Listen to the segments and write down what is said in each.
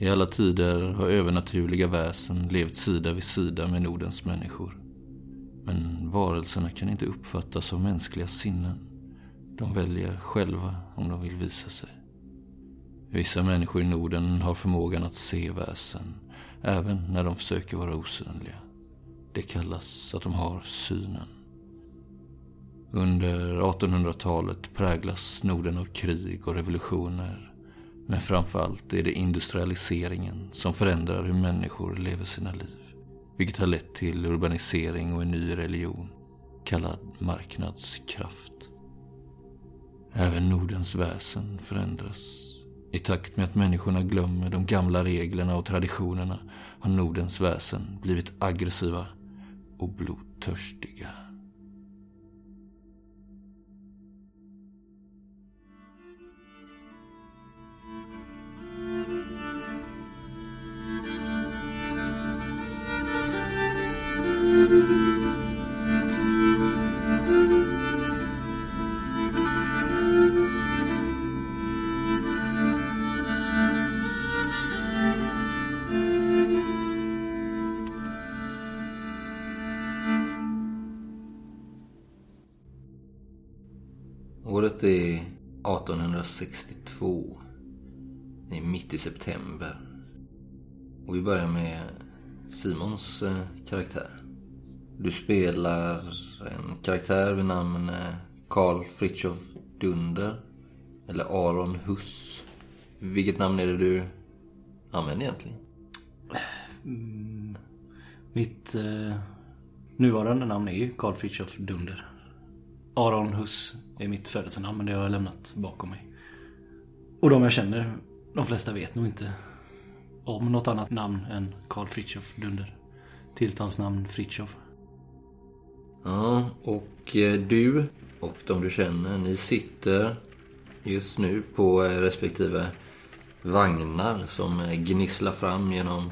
I alla tider har övernaturliga väsen levt sida vid sida med Nordens människor. Men varelserna kan inte uppfattas av mänskliga sinnen. De väljer själva om de vill visa sig. Vissa människor i Norden har förmågan att se väsen, även när de försöker vara osynliga. Det kallas att de har synen. Under 1800-talet präglas Norden av krig och revolutioner. Men framförallt är det industrialiseringen som förändrar hur människor lever sina liv. Vilket har lett till urbanisering och en ny religion kallad marknadskraft. Även Nordens väsen förändras. I takt med att människorna glömmer de gamla reglerna och traditionerna har Nordens väsen blivit aggressiva och blodtörstiga. Året är 1862. Det är mitt i september. Och vi börjar med Simons eh, karaktär. Du spelar en karaktär vid namn eh, Karl Fritiof Dunder. Eller Aron Huss. Vilket namn är det du använder egentligen? Mm. Mitt eh, nuvarande namn är ju Karl Fritiof Dunder. Aron Huss är mitt födelsenamn men det har jag lämnat bakom mig. Och de jag känner, de flesta vet nog inte om något annat namn än Karl Fritiof Dunder. Tilltalsnamn Fritiof. Ja, och eh, du och de du känner, ni sitter just nu på eh, respektive vagnar som eh, gnisslar fram genom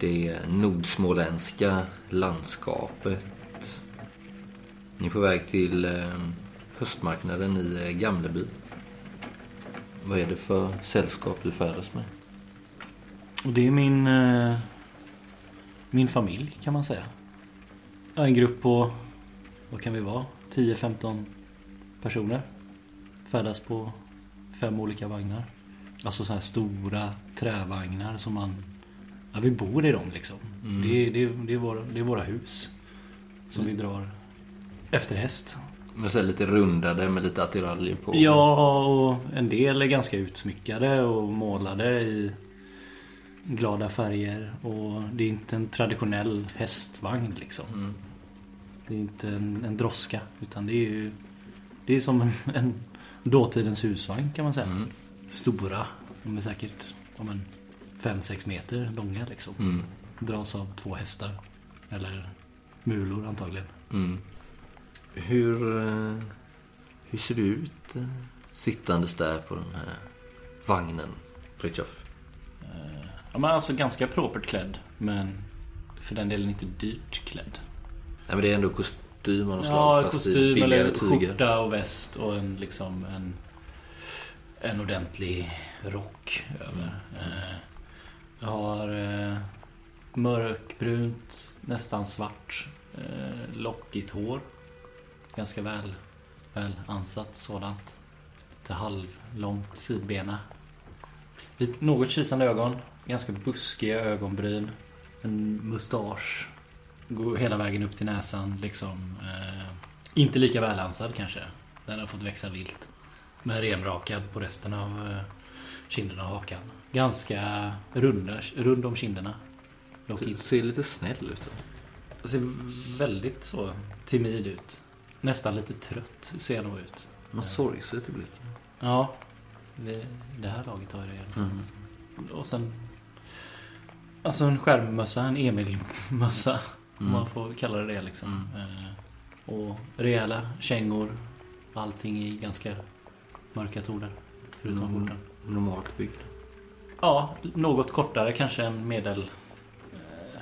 det nordsmåländska landskapet. Ni är på väg till höstmarknaden i Gamleby. Vad är det för sällskap du färdas med? Och det är min... Min familj kan man säga. En grupp på... Vad kan vi vara? 10-15 personer. Färdas på fem olika vagnar. Alltså så här stora trävagnar som man... Ja, vi bor i dem liksom. Det, är, det, är, det, är våra, det är våra hus. Som vi drar efter häst. Men så lite rundade med lite attiraljer på. Ja, och en del är ganska utsmyckade och målade i glada färger. Och det är inte en traditionell hästvagn liksom. Det är inte en, en droska. Utan det är ju Det är som en, en dåtidens husvagn kan man säga. Stora. De är säkert om en 5-6 meter långa liksom. Dras av två hästar. Eller mulor antagligen. Hur, eh, hur ser du ut eh, sittandes där på den här vagnen, Fritiof? Ja, men alltså ganska propert klädd. Men för den delen inte dyrt klädd. Nej, men det är ändå kostym av något Ja, slag. fast i kostym billigare eller tyger. skjorta och väst och en liksom en, en ordentlig rock över. Eh, Jag har eh, mörkbrunt, nästan svart, eh, lockigt hår. Ganska väl, väl ansatt sådant. Lite halvlångt sidbena. Lite, något kisande ögon, ganska buskiga ögonbryn. En mustasch Går hela vägen upp till näsan liksom. Eh, inte lika välansad kanske. Den har fått växa vilt. Men renrakad på resten av eh, kinderna och hakan. Ganska runda, rund om kinderna. Du ser lite snäll ut. Ser väldigt så timid ut. Nästan lite trött ser jag nog ut. Något sorgset i blicken. Ja. Det, här laget har jag det fall. Och sen... Alltså en skärmmössa, en Emil-mössa. Om man får kalla det det liksom. Eh, och rejäla kängor. Allting i ganska mörka toner. Förutom Mm. skjortan. Normalt byggd. Ja, något kortare kanske än medellängden.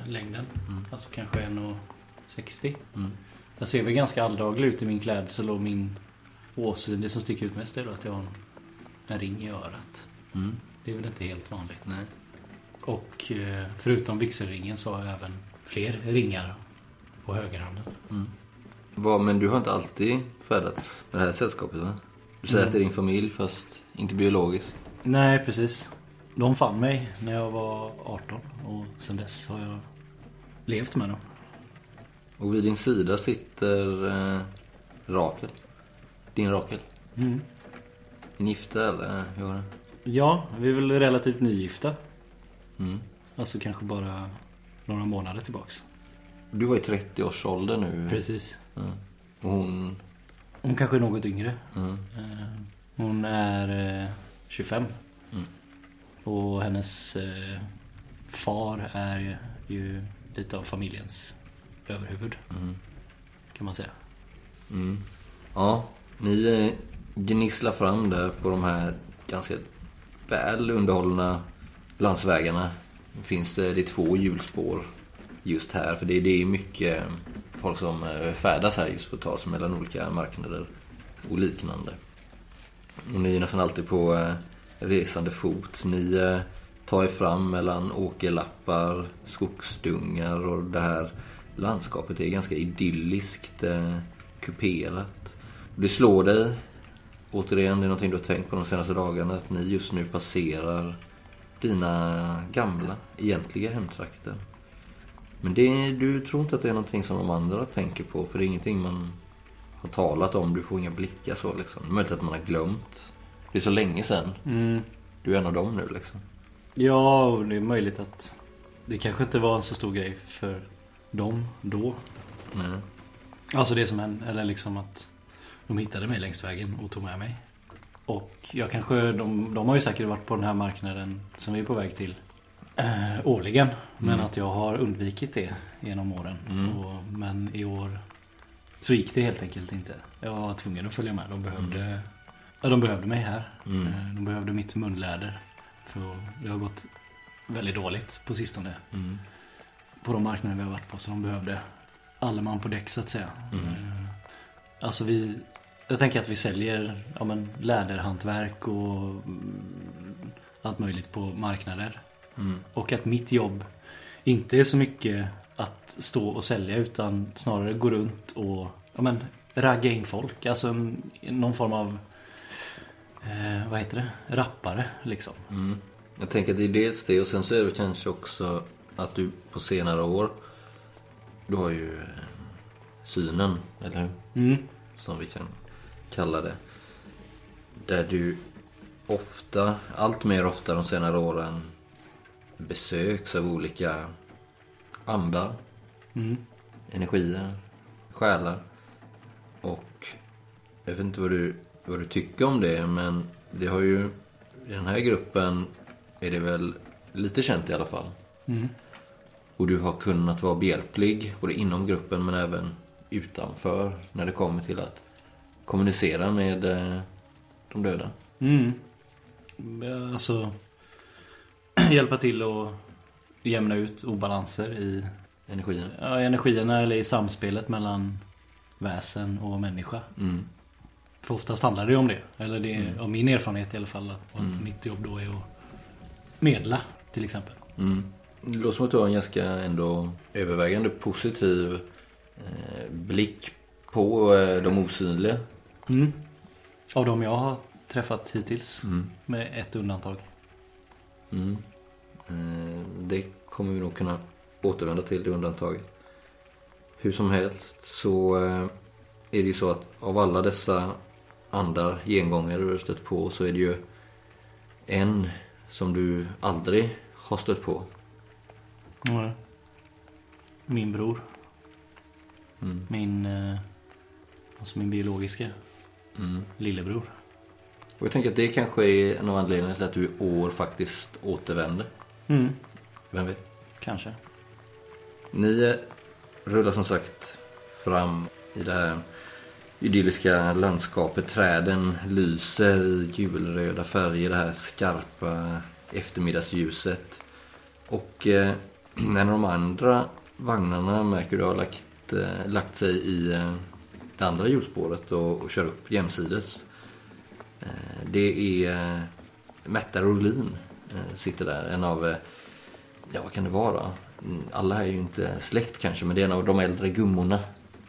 Eh, längden. Alltså kanske 1,60. Mm. Jag ser väl ganska alldaglig ut i min klädsel och min åsyn. Det som sticker ut mest är då att jag har en ring i örat. Mm. Det är väl inte helt vanligt. Nej. Och eh, förutom vigselringen så har jag även fler ringar på högerhanden. Vad, men du har inte alltid färdats med det här sällskapet va? Du säger att det är din familj fast inte biologiskt. Nej, precis. De fann mig när jag var 18 och sen dess har jag levt med dem. Och vid din sida sitter eh, Rakel. Din Rakel. Mm. Gifta eller hur var det? Ja, vi är väl relativt nygifta. Mm. Alltså kanske bara några månader tillbaks. Du var i 30-årsåldern nu. Precis. Ja. Och hon... Hon kanske är något yngre. Ja. Eh, Hon är eh, 25. Mm. Och hennes eh, far är ju- lite av familjens överhuvud. Mm. Kan man säga. Mm. Ja, ni eh, gnisslar fram där på de här ganska väl underhållna landsvägarna. Finns det, det är två hjulspår just här. För det, det är mycket folk som eh, färdas här just för att ta sig mellan olika marknader och liknande. Och ni är nästan alltid på eh, resande fot. Ni eh, tar er fram mellan åkerlappar, skogsdungar och det här landskapet är ganska idylliskt kuperat. Det slår dig, återigen, det är någonting du har tänkt på de senaste dagarna, att ni just nu passerar dina gamla, egentliga hemtrakter. Men det, du tror inte att det är någonting som de andra tänker på, för det är ingenting man har talat om. Du får inga blickar så liksom. Det är möjligt att man har glömt. Det är så länge sedan. Mm. Du är en av dem nu liksom. Ja, och det är möjligt att det kanske inte var en så stor grej för dem då. Nej. Alltså det som hände, eller liksom att de hittade mig längs vägen och tog med mig. Och jag kanske, de, de har ju säkert varit på den här marknaden som vi är på väg till eh, årligen. Men Mm. att jag har undvikit det genom åren. Mm. Och, men i år så gick det helt enkelt inte. Jag var tvungen att följa med. De behövde, ja, de behövde mig här. Mm. Eh, De behövde mitt munläder. För det har gått väldigt dåligt på sistone. Mm. På de marknader vi har varit på. Så de behövde alla man på däck så att säga. Mm. Eh, Alltså vi... Jag tänker att vi säljer ja, men, läderhantverk och mm, allt möjligt på marknader. Mm. Och att mitt jobb inte är så mycket att stå och sälja utan snarare gå runt och ja, men, ragga in folk. Alltså en, någon form av eh, vad heter det? Rappare liksom. Mm. Jag tänker att det är dels det och sen så är det kanske också att du på senare år Du har ju eh, synen, eller hur? Mm. Som vi kan kalla det. Där du ofta, allt mer ofta de senare åren besöks av olika andar, Mm. energier, själar. Och jag vet inte vad du, vad du tycker om det, men det har ju i den här gruppen är det väl lite känt i alla fall. Mm. Och du har kunnat vara behjälplig både inom gruppen men även utanför när det kommer till att kommunicera med eh, de döda. Mm. Alltså hjälpa till att jämna ut obalanser i Energin. ja, energierna eller i samspelet mellan väsen och människa. Mm. För oftast handlar det ju om det. Eller det är av min erfarenhet i alla fall. Och Mm. mitt jobb då är att medla till exempel. Mm. Det låter som att du har en ganska ändå övervägande positiv eh, blick på eh, de osynliga. Mm. Av de jag har träffat hittills. Mm. Med ett undantag. Mm. Eh, det kommer vi nog kunna återvända till, det undantaget. Hur som helst så eh, är det ju så att av alla dessa andar, gengångare du har stött på så är det ju en som du aldrig har stött på. Mm. Min bror. Mm. Min, eh, alltså min biologiska Mm. lillebror. Och jag tänker att det kanske är en av anledningarna till att du i år faktiskt återvänder. Mm. Vem vet? Kanske. Ni rullar som sagt fram i det här idylliska landskapet. Träden lyser i gulröda färger, det här skarpa eftermiddagsljuset. Och eh, av de andra vagnarna märker du har lagt, eh, lagt sig i eh, det andra hjulspåret och, och kör upp jämsides. Eh, det är eh, Märta Rolin eh, sitter där. En av, ja vad kan det vara? Mm, Alla är ju inte släkt kanske, men det är en av de äldre gummorna.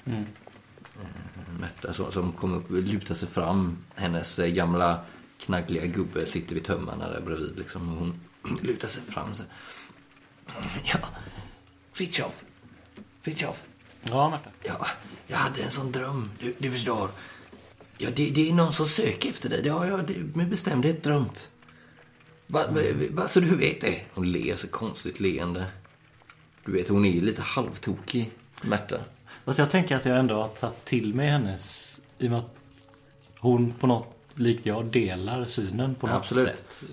Mm. Märta som, som kommer upp, lutar sig fram. Hennes gamla knaggliga gubbe sitter vid tömmarna där bredvid. Liksom, hon lutar sig fram. Så. Ja, Fritiof. Fritiof. Ja, Märta. Ja, jag hade en sån dröm. Du, du förstår. Ja, det, det är någon som söker efter dig. Det har jag det, med bestämdhet drömt. Bara så du vet det. Hon ler så konstigt leende. Du vet, hon är ju lite halvtokig, Märta. Fast jag tänker att jag ändå har tagit till mig hennes... I och med att hon på något likt jag delar synen på något Absolut. sätt.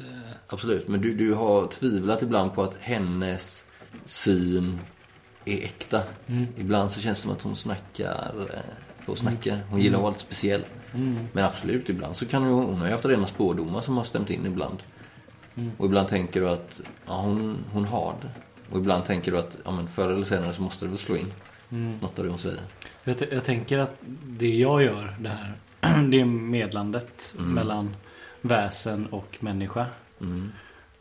Absolut, men du, du har tvivlat ibland på att hennes syn är äkta. Ibland så känns det som att hon snackar eh, för att snacka. Hon gillar att vara lite speciell. Men absolut, ibland så kan hon, hon har ju haft rena spårdomar som har stämt in ibland. Och ibland tänker du att ja, hon, hon har det. Och ibland tänker du att ja, men förr eller senare så måste det väl slå in. Något av det hon säger. Jag, jag tänker att det jag gör, det här, det är medlandet mellan väsen och människa. Mm.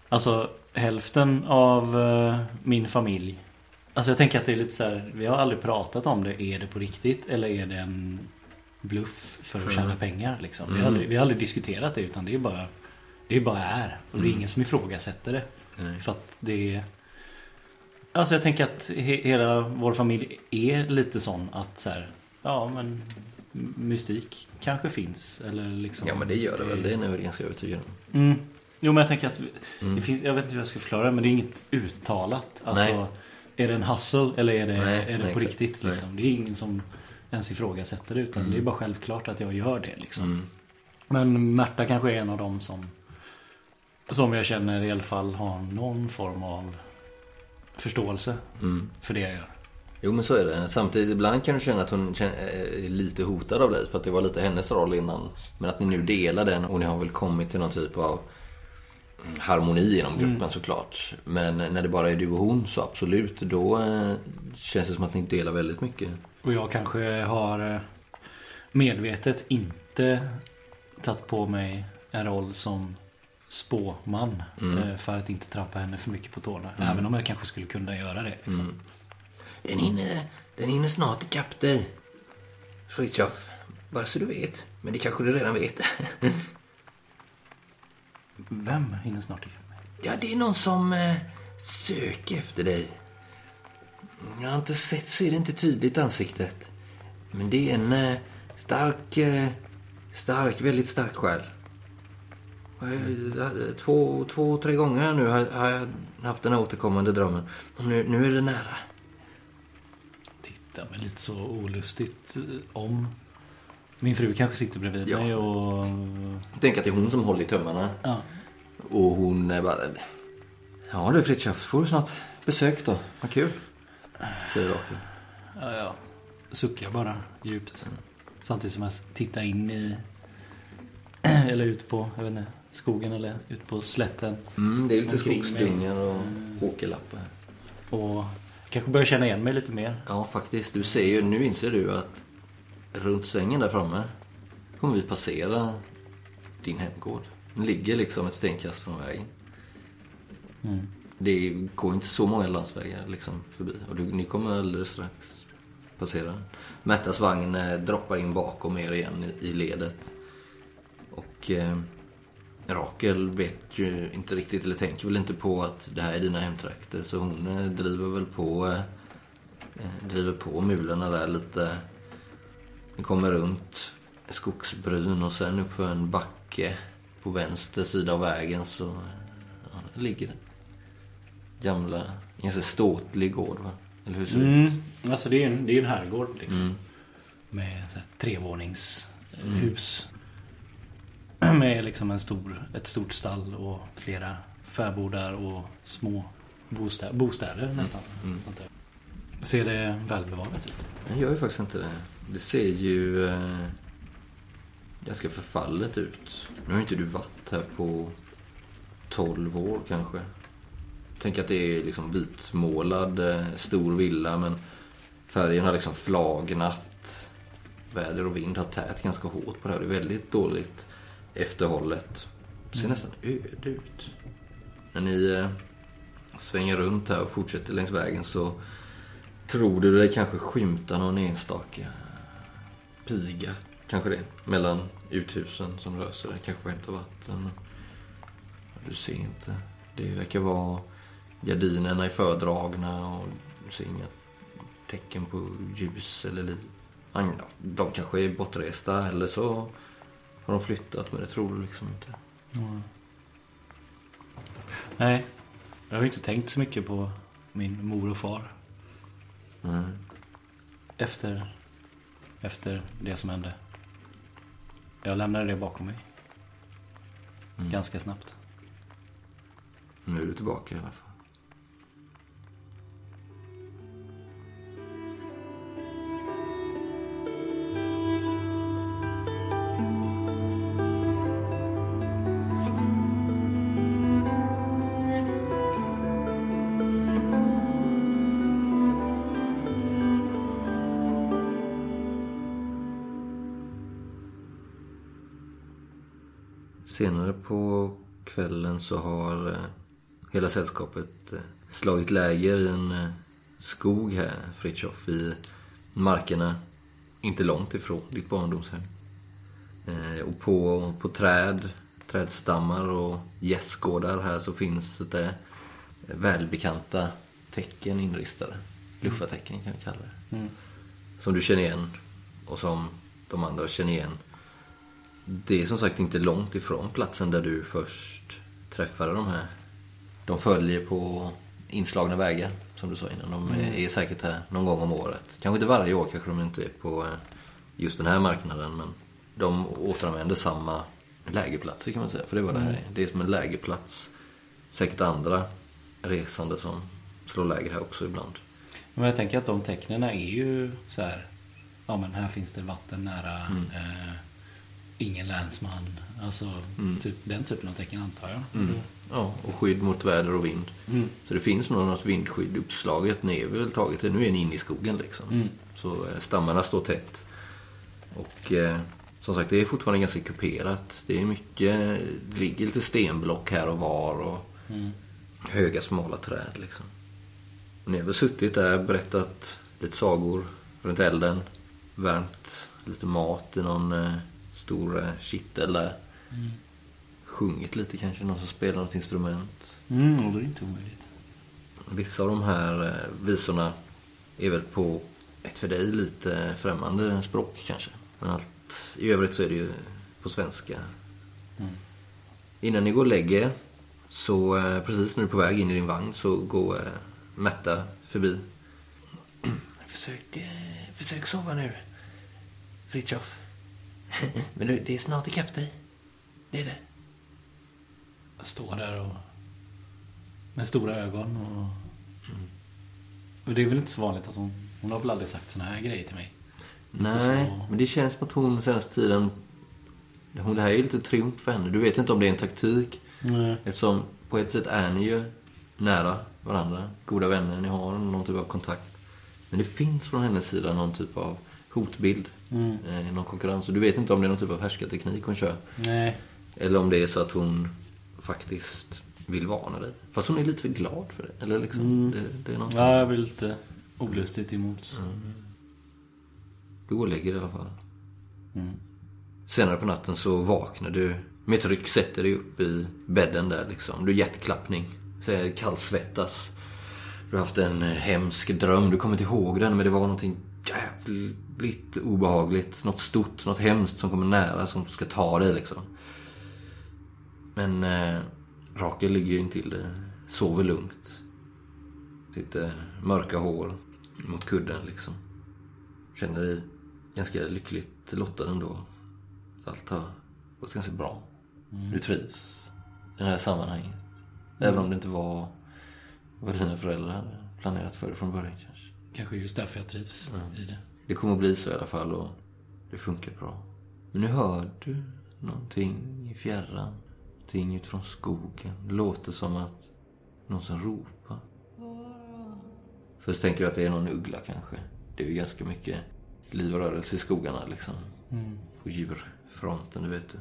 Alltså hälften av eh, min familj. Alltså jag tänker att det är lite så här, vi har aldrig pratat om det. Är det på riktigt eller är det en bluff för att tjäna pengar liksom? Vi, har aldrig, vi har aldrig diskuterat det utan det är bara det är bara är. Och det är ingen som ifrågasätter det. Nej. För att det är... Alltså jag tänker att he- hela vår familj är lite sån att så här, ja men mystik kanske finns. Eller liksom, Ja, men det gör det väl. Det är jag väl ganska övertygad om. Mm. Jo men jag tänker att det finns, jag vet inte hur jag ska förklara det men det är inget uttalat. Alltså, Nej. Är det en hustle eller är det, Nej, är det nej, på riktigt? Liksom? Det är ingen som ens ifrågasätter det utan det är bara självklart att jag gör det. Liksom. Mm. Men Märta kanske är en av dem som som jag känner i alla fall har någon form av förståelse Mm. för det jag gör. Jo men så är det. Samtidigt ibland kan du känna att hon känner, är lite hotad av dig. För att det var lite hennes roll innan. Men att ni nu delar den och ni har väl kommit till någon typ av harmoni inom gruppen såklart. Men när det bara är du och hon så absolut. Då eh, känns det som att ni delar väldigt mycket. Och jag kanske har eh, medvetet inte tagit på mig en roll som spåman eh, för att inte trampa henne för mycket på tårna. Även om jag kanske skulle kunna göra det. Liksom. Den hinner, den hinner snart ikapp dig. Fritiof. Bara så du vet. Men det kanske du redan vet. Vem hinner snart ikapp mig? Ja, det är någon som eh, söker efter dig. Jag har inte sett så är det inte tydligt ansiktet. Men det är en eh, stark, eh, stark, väldigt stark själ. Två, två, tre gånger nu har, har jag haft den här återkommande drömmen. Och nu, nu är det nära. Titta mig lite så olustigt eh, om. Min fru kanske sitter bredvid Ja. mig och... Tänk att det är hon som håller i tömmarna. Ja. Och hon är bara... Ja du Fritiof, får du snart besök då. Vad kul. Säger Rakel. Ja, ja. Suckar bara djupt. Samtidigt som jag tittar in i... Eller ut på, jag vet inte, skogen eller ut på slätten. Mm, det är lite skogsdyngar och åkerlappar. Och kanske börjar känna igen mig lite mer. Ja, faktiskt. Du ser ju, nu inser du att runt svängen där framme kommer vi passera din hemgård. Den ligger liksom ett stenkast från vägen. Mm. Det går inte så många landsvägar liksom förbi. Och du, ni kommer alldeles strax passera den. Märtas vagn eh, droppar in bakom er igen i, i ledet. Och eh, Rakel vet ju inte riktigt, eller tänker väl inte på att det här är dina hemtrakter. Så hon eh, driver väl på, eh, eh, driver på mulorna där lite. Ni kommer runt skogsbryn och sen upp för en backe på vänster sida av vägen så ja, där ligger det. Gamla, ganska ståtlig gård va? Eller hur ser det ut? Mm. Alltså det är en, det är en herrgård liksom. Med så här, trevåningshus. Med liksom en stor, ett stort stall och flera fäbodar och små bostäder, bostäder nästan. Sånt där. Ser det välbevarat ut? Jag gör ju faktiskt inte det. Det ser ju eh, ganska förfallet ut. Nu har inte du varit här på 12 år kanske. Tänk att det är liksom vitmålad eh, stor villa men färgen har liksom flagnat. Väder och vind har tät ganska hårt på det här. Det är väldigt dåligt efterhållet. Det ser nästan öde ut. När ni eh, svänger runt här och fortsätter längs vägen så tror du dig kanske skymta någon enstaka piga. Kanske det. Mellan uthusen som rör sig där. Kanske får hämta vatten. Du ser inte. Det verkar vara gardinerna är fördragna och du ser inga tecken på ljus eller liv. De kanske är bortresta eller så har de flyttat men det tror du liksom inte. Nej, jag har ju inte tänkt så mycket på min mor och far efter, efter det som hände. Jag lämnade det bakom mig. Mm. Ganska snabbt. Nu är du tillbaka i alla fall. På kvällen så har eh, hela sällskapet eh, slagit läger i en eh, skog här, Fritiof, i markerna inte långt ifrån ditt barndomshem. Och på, på träd, trädstammar och gästgårdar här så finns det välbekanta tecken inristade. Luffartecken kan vi kalla det. Mm. Som du känner igen och som de andra känner igen. Det är som sagt inte långt ifrån platsen där du först träffade de här. De följer på inslagna vägar, som du sa innan. De är säkert här någon gång om året. Kanske inte varje år kanske de inte är på eh, just den här marknaden. Men de återanvänder samma lägerplatser kan man säga. För det var det här är. Det är som en lägerplats. Säkert andra resande som slår läger här också ibland. Men jag tänker att de tecknen är ju så här. Ja men här finns det vatten nära. Eh, ingen länsman. Alltså typ, den typen av tecken antar jag. Ja, och skydd mot väder och vind. Mm. Så det finns nog något vindskydd uppslaget ner väl taget. Nu är ni inne i skogen liksom. Mm. Så eh, stammarna står tätt. Och eh, som sagt, det är fortfarande ganska kuperat. Det är mycket, det ligger lite stenblock här och var och Mm. höga smala träd liksom. Och Ni har väl suttit där, berättat lite sagor runt elden. Värmt lite mat i någon eh, stor eh, kittel där. Sjungit lite kanske, någon som spelar något instrument. Mm, och det är inte omöjligt. Vissa av de här eh, visorna är väl på ett för dig lite främmande språk kanske. Men allt i övrigt så är det ju på svenska. Innan ni går och lägger er, så eh, precis när du är på väg in i din vagn så går eh, Märta förbi. Försök, eh, försök sova nu, Fritiof. Men du, det är snart ikapp dig. Det är det. Jag står där och med stora ögon och... Och det är väl inte så vanligt att hon... Hon har väl aldrig sagt såna här grejer till mig. Nej, så- men det känns som att hon senaste tiden... Hon, det här är ju lite triumf för henne. Du vet inte om det är en taktik. Nej. Eftersom på ett sätt är ni ju nära varandra. Goda vänner, ni har någon typ av kontakt. Men det finns från hennes sida någon typ av hotbild. Mm. Eh, någon konkurrens. Och du vet inte om det är någon typ av härskarteknik hon kör. Nej. Eller om det är så att hon faktiskt vill varna dig. Fast hon är lite för glad för det. Eller liksom, det, det är någonting. Ja, jag blir lite olustigt emot. Du går och lägger dig i alla fall. Mm. Senare på natten så vaknar du med ett ryck, sätter dig upp i bädden där liksom. Du är hjärtklappning. Så kallsvettas. Du har haft en eh, hemsk dröm. Du kommer inte ihåg den men det var någonting jävligt obehagligt. Något stort, något hemskt som kommer nära som ska ta dig liksom. Men eh, Rakel ligger ju intill dig. Sover lugnt. Sitter mörka hår mot kudden liksom. Känner dig ganska lyckligt lottad ändå. Så allt har gått ganska bra. Du trivs i det här sammanhanget. Även om det inte var vad dina föräldrar hade planerat för dig från början kanske. Kanske just därför jag trivs i det. Det kommer att bli så i alla fall och det funkar bra. Men nu hör du någonting i fjärran. Någonting utifrån skogen. Det låter som att någon som ropar. Först tänker du att det är någon uggla kanske. Det är ju ganska mycket liv och rörelse i skogarna liksom. På djurfronten, du vet du.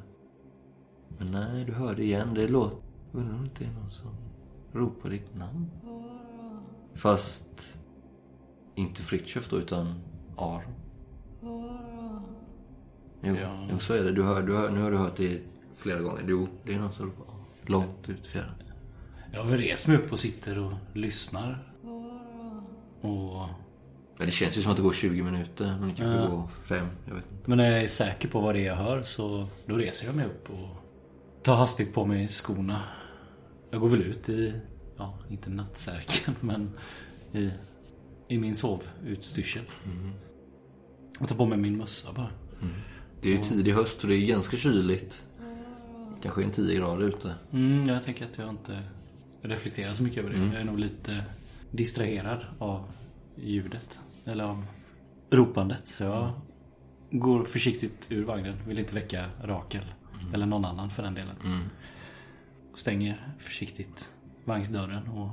Men nej, du hör det igen. Det låter... Undrar om det är någon som ropa ditt namn. Fast inte Fritiof då, utan Aron. Jo, Ja. jo, så är det. Du hör, du hör, nu har du hört det flera gånger. Jo, det är någon som ropar Aron. Långt ut i fjärran. Jag rest mig upp och sitter och lyssnar. Och... Men det känns ju som att det går 20 minuter, men det kanske Ja. går fem. Jag vet inte. Men när jag är säker på vad det är jag hör så då reser jag mig upp och tar hastigt på mig skorna. Jag går väl ut i, ja, inte nattsärken men i, i min sovutstyrsel. Och tar på mig min mössa bara. Det är ju tidig höst så det är ganska kyligt. Kanske en 10 grader ute. Mm, jag tänker att jag inte reflekterar så mycket över det. Jag är nog lite distraherad av ljudet. Eller av ropandet. Så jag går försiktigt ur vagnen. Vill inte väcka Rakel. Eller någon annan för den delen. Stänger försiktigt vagnsdörren och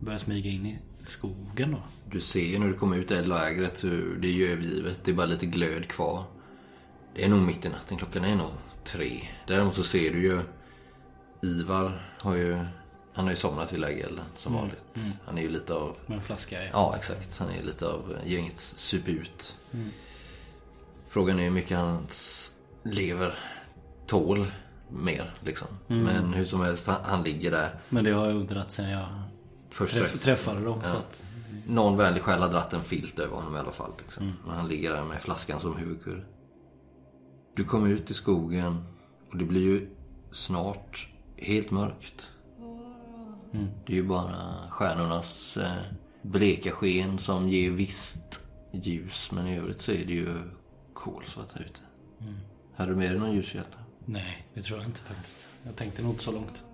börjar smyga in i skogen då. Du ser ju när du kommer ut i lägret hur det är ju övergivet. Det är bara lite glöd kvar. Det är nog mitt i natten. Klockan är nog tre. Däremot så ser du ju Ivar har ju han har ju somnat vid lägerelden som vanligt. Han är ju lite av Med en flaska i. Ja, exakt. Han är lite av gänget suput. Frågan är hur mycket hans lever tål mer liksom. Men hur som helst, han, han ligger där. Men det har jag undrat sen jag Först träff, träff, träffade dem. Så att, någon vänlig själ har dratt en filt över honom i alla fall. Liksom. Men han ligger där med flaskan som huvudkudde. Du kommer ut i skogen och det blir ju snart helt mörkt. Det är ju bara stjärnornas eh, bleka sken som ger visst ljus. Men i övrigt så är det ju kolsvart här ute. Hade du med dig någon ljushjälp? nej, det tror jag inte faktiskt. Jag tänkte nog inte så långt.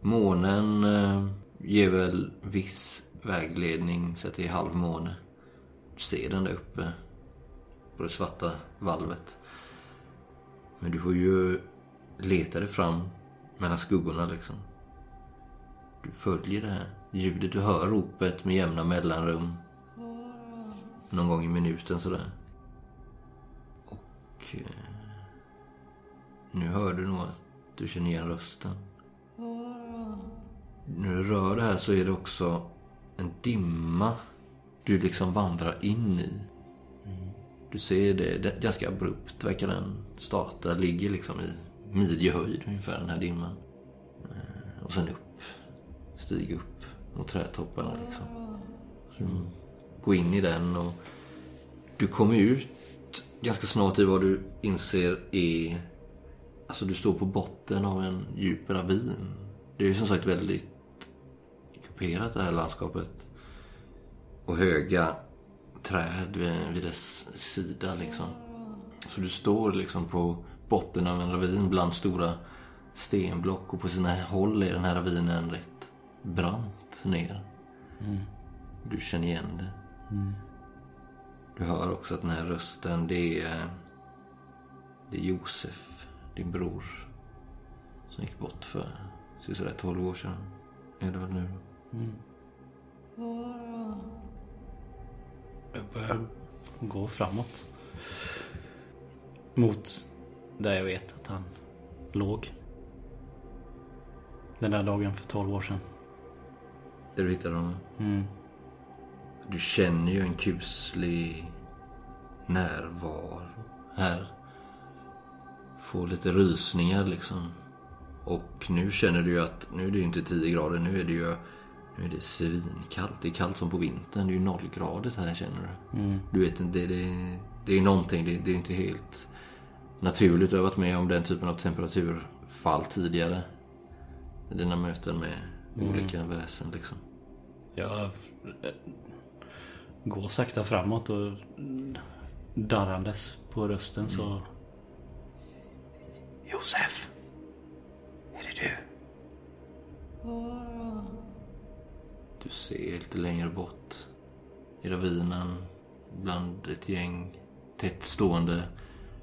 Månen eh, ger väl viss vägledning så att det är halvmåne. Du ser den där uppe på det svarta valvet. Men du får ju leta dig fram mellan skuggorna liksom. Du följer det här ljudet. Du hör ropet med jämna mellanrum. Någon gång i minuten sådär. Och eh, nu hör du nog att du känner igen rösten. När du rör det här så är det också en dimma du liksom vandrar in i. Du ser det, det ganska abrupt verkar den starta. Ligger liksom i midjehöjd ungefär den här dimman. Eh, och sen upp. Stig upp mot trädtopparna liksom. Så går in i den och du kommer ut ganska snart i vad du inser är Alltså du står på botten av en djup ravin. Det är ju som sagt väldigt kuperat det här landskapet. Och höga träd vid, vid dess sida liksom. Så du står liksom på botten av en ravin bland stora stenblock och på sina håll är den här ravinen rätt brant ner. Du känner igen det. Du hör också att den här rösten det är det är Josef, din bror. Som gick bort för så sådär 12 år sedan. Är det väl nu då? Jag börjar gå framåt. Mot där jag vet att han låg. Den där dagen för 12 år sedan. Där du hittade honom? Mm. Du känner ju en kuslig närvaro här. Får lite rysningar liksom. Och nu känner du ju att nu är det ju inte 10 grader. Nu är det ju nu är det svinkallt. Det är kallt som på vintern. Det är ju nollgradigt här känner du. Du vet inte, det, det, det är någonting. Det, det är inte helt naturligt. Du har varit med om den typen av temperaturfall tidigare. I dina möten med olika väsen liksom. Jag går sakta framåt och darrandes på rösten så... Josef! Är det du? Du ser lite längre bort i ravinen bland ett gäng tätt stående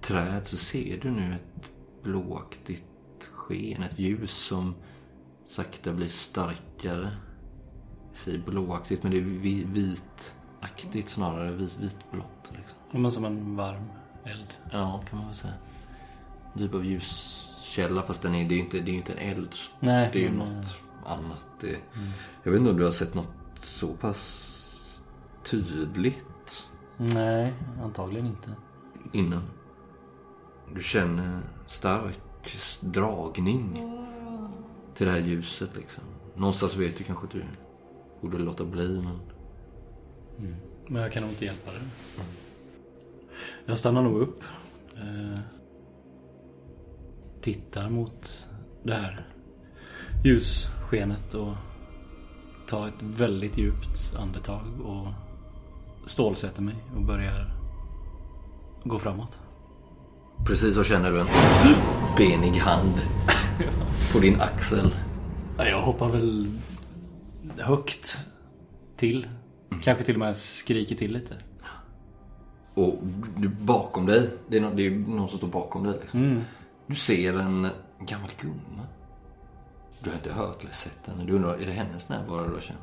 träd så ser du nu ett blåaktigt sken, ett ljus som sakta blir starkare. Jag säger blåaktigt men det är vi- vitaktigt snarare, vit, vitblått liksom. Men som en varm eld. Ja, kan man väl säga. En typ av ljuskälla fast den är, det är ju inte, det är inte en eld. Nej, Det är ju något annat. Det, Jag vet inte om du har sett något så pass tydligt Nej, antagligen inte. innan. Du känner stark dragning till det här ljuset liksom. Någonstans vet du kanske att du borde låta bli men... Men jag kan nog inte hjälpa dig. Jag stannar nog upp. Eh, tittar mot det här ljusskenet och tar ett väldigt djupt andetag och stålsätter mig och börjar gå framåt. Precis så känner du en benig hand på din axel. Ja, Jag hoppar väl högt till. Kanske till och med skriker till lite. Och du, bakom dig, det är, någon, det är någon som står bakom dig liksom. Du ser en gammal gumma. Du har inte hört eller sett henne. Du undrar, är det hennes närvaro du har känt?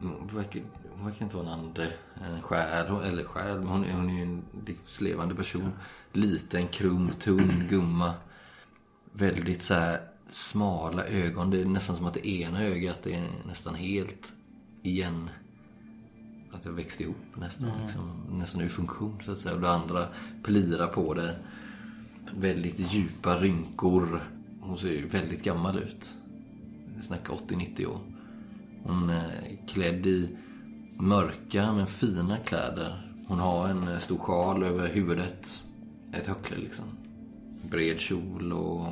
Mm, Hon verkar, hon verkar inte vara en ande, en själ, eller själ, men hon, hon är ju en livslevande person. Liten, krum, tunn gumma. Väldigt så här smala ögon. Det är nästan som att det ena ögat är nästan helt igen att jag växte ihop nästan. Liksom, nästan ur funktion så att säga. Och det andra plirar på det. Väldigt djupa rynkor. Hon ser ju väldigt gammal ut. Vi snackar 80-90 år. Hon är klädd i mörka men fina kläder. Hon har en eh, stor sjal över huvudet. Ett höckle liksom. Bred kjol och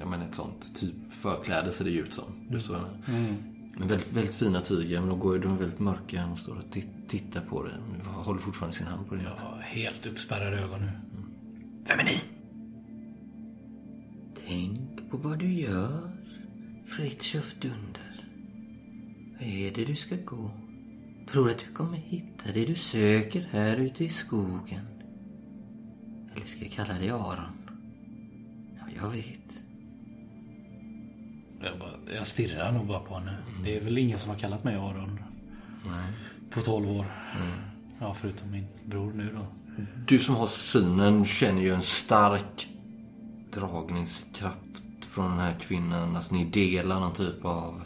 jag menar ett sånt typ förkläde ser det ju ut som. Du jag menar. Men väldigt, väldigt fina tyger, men de, går, ju- de är väldigt mörka. Hon står och tit- tittar på det. Men håller fortfarande sin hand på det. Jag har helt uppspärrade ögon nu. Vem är ni? Tänk på vad du gör, Fritiof Dunder. Vad är det du ska gå? Tror att du kommer hitta det du söker här ute i skogen? Eller ska jag kalla dig Aron? Ja, jag vet. Jag, bara, jag stirrar nog bara på henne. Det är väl ingen som har kallat mig Aron Nej. på 12 år. Ja, förutom min bror nu då. Du som har synen känner ju en stark dragningskraft från den här kvinnan. Alltså ni delar någon typ av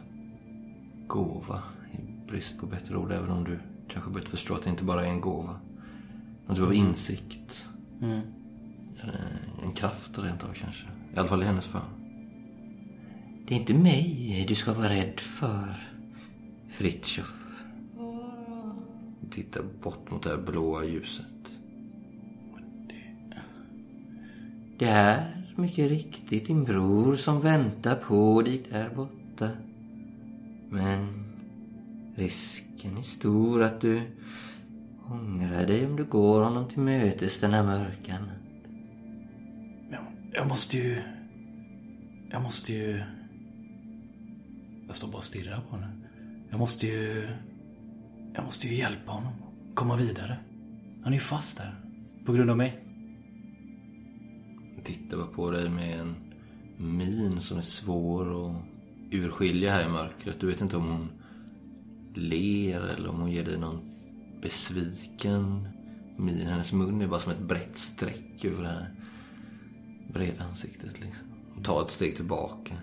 gåva. I brist på bättre ord, även om du kanske börjat förstå att det inte bara är en gåva. Någon typ av insikt. Mm. Eh, En kraft rent av kanske. I alla fall i hennes fall. Det är inte mig du ska vara rädd för, Fritiof. Titta bort mot det här blåa ljuset. Det är mycket riktigt din bror som väntar på dig där borta. Men risken är stor att du ångrar dig om du går honom till mötes denna mörka natt. Jag, jag måste ju... Jag måste ju... Jag står bara och stirrar på henne. Jag måste ju... Jag måste ju hjälpa honom. Komma vidare. Han är ju fast där. På grund av mig tittar bara på dig med en min som är svår att urskilja här i mörkret. Du vet inte om hon ler eller om hon ger dig någon besviken min. Hennes mun är bara som ett brett streck över det här breda ansiktet liksom. Hon tar ett steg tillbaka.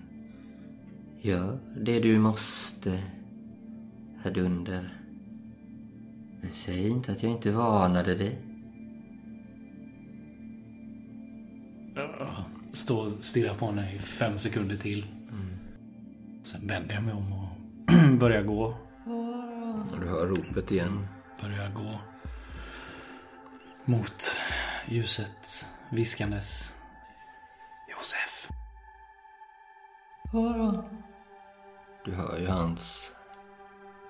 Gör det du måste, herr Dunder. Men säg inte att jag inte varnade dig. Stå och stirra på henne i fem sekunder till. Sen vänder jag mig om och börjar gå. Och du hör ropet igen. Börjar gå. Mot ljuset viskandes. Josef. Du hör ju hans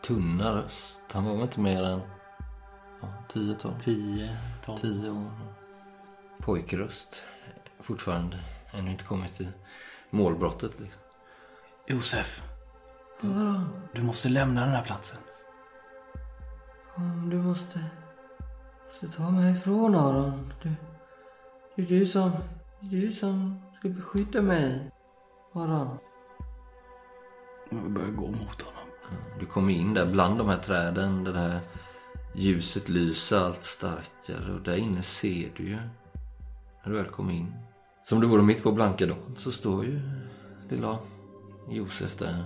tunna röst. Han var väl inte mer än ja, 10, 12, 10, 12. 10 år. Pojkröst. Fortfarande. Ännu inte kommit till målbrottet liksom. Josef. Du måste lämna den här platsen. Du måste, måste ta mig ifrån Aron. Du, det är du som, det är du som ska beskydda mig. Aron. Jag börjar gå mot honom. Du kommer in där bland de här träden där det här ljuset lyser allt starkare och där inne ser du ju när du väl kommer in. Som det vore mitt på blanka dagen så står ju lilla Josef där.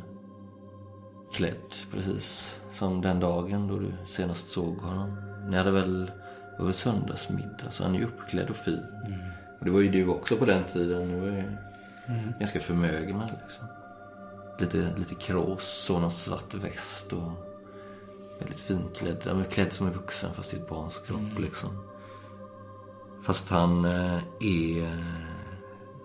Klädd precis som den dagen då du senast såg honom. Ni hade väl, det var söndagsmiddag så han är ju uppklädd och fin. Och det var ju du också på den tiden. Du var ju ganska förmögna liksom. Lite, lite krås, så någon svart väst och väldigt finklädd. Ja, men klädd som en vuxen fast i ett barns kropp liksom. Fast han eh, är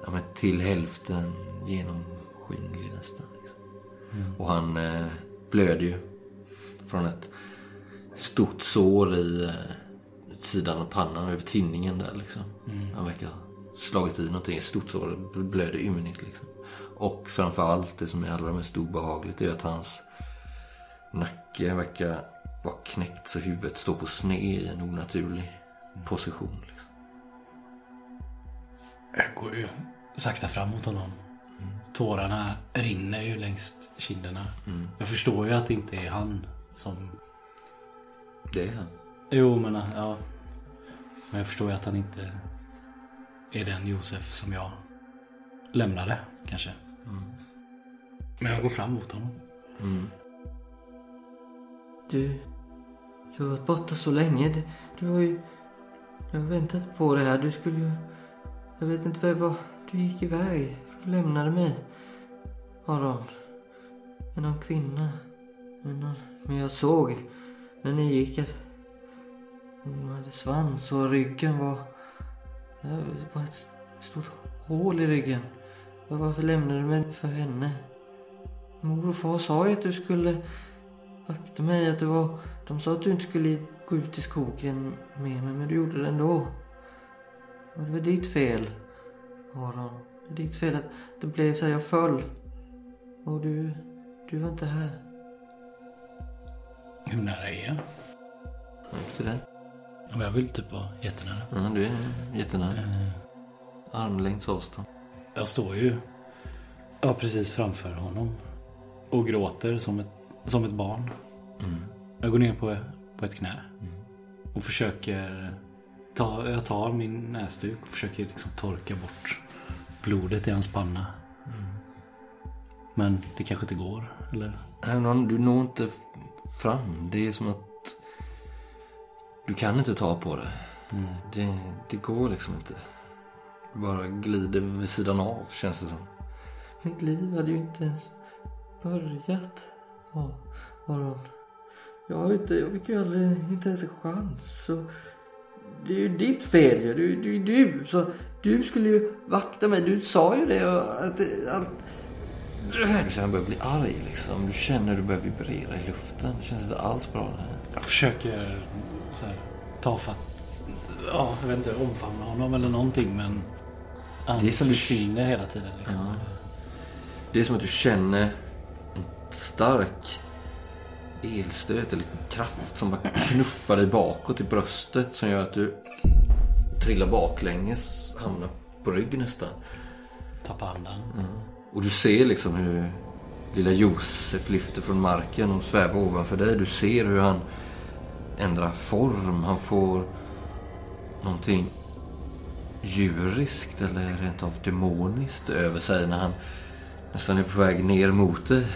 ja, men till hälften genomskinlig nästan. Liksom. Och han eh, blöder ju från ett stort sår i eh, sidan av pannan över tinningen där liksom. Han verkar ha slagit i någonting, ett stort sår, blöder ymnigt liksom. Och framförallt det som är allra mest obehagligt är att hans nacke verkar vara knäckt så huvudet står på sned i en onaturlig position. Liksom. Jag går ju sakta fram mot honom. Tårarna rinner ju längs kinderna. Jag förstår ju att det inte är han som... Det är han. Jo, men ja. Men jag förstår ju att han inte är den Josef som jag lämnade, kanske. Men jag går fram mot honom. Du, du har varit borta så länge. Du, du har ju... Jag har väntat på det här. Du skulle ju... Jag vet inte vad det var. Du gick iväg. Du lämnade mig. Aron. Med någon kvinna. Med någon... Men jag såg när ni gick att hon hade svans och ryggen var... Det var ett stort hål i ryggen. Varför lämnade du mig för henne? Mor och far sa ju att du skulle vakta mig. Att det var... De sa att du inte skulle gå ut i skogen med mig, men du gjorde det ändå. Och det var ditt fel, Aron. Det ditt fel att det blev så. Jag föll. Och du... Du var inte här. Hur nära är jag? Till det. Jag vill typ vara jättenära. Ja, du är jättenära. Armlängds avstånd. Jag står ju ja, precis framför honom. Och gråter som ett, som ett barn. Jag går ner på, på ett knä. Och försöker... Ta, jag tar min näsduk och försöker liksom torka bort blodet i hans panna. Men det kanske inte går, eller? Du når inte fram. Det är som att du kan inte ta på det. Det, det går liksom inte. Du bara glider vid sidan av känns det som. Mitt liv hade ju inte ens börjat. Ja, Aron. Jag, har inte, jag fick ju aldrig, inte ens en chans. Så det är ju ditt fel ju. Du, du, du, så du skulle ju vakta mig. Du sa ju det. Och att det allt, Du känner börjar bli arg liksom. Du känner du börjar vibrera i luften. Det känns inte alls bra det här. Jag försöker så här, ta fatt... Ja, jag vet inte, omfamna honom eller någonting men... Han Det är som du- försvinner hela tiden liksom. Det är som att du känner en stark elstöt eller kraft som bara knuffar dig bakåt i bröstet som gör att du trillar baklänges, hamnar på rygg nästan. Tappa andan. Och du ser liksom hur lilla Josef lyfter från marken och svävar ovanför dig. Du ser hur han ändrar form. Han får någonting djuriskt eller rent av demoniskt över sig när han nästan är på väg ner mot dig.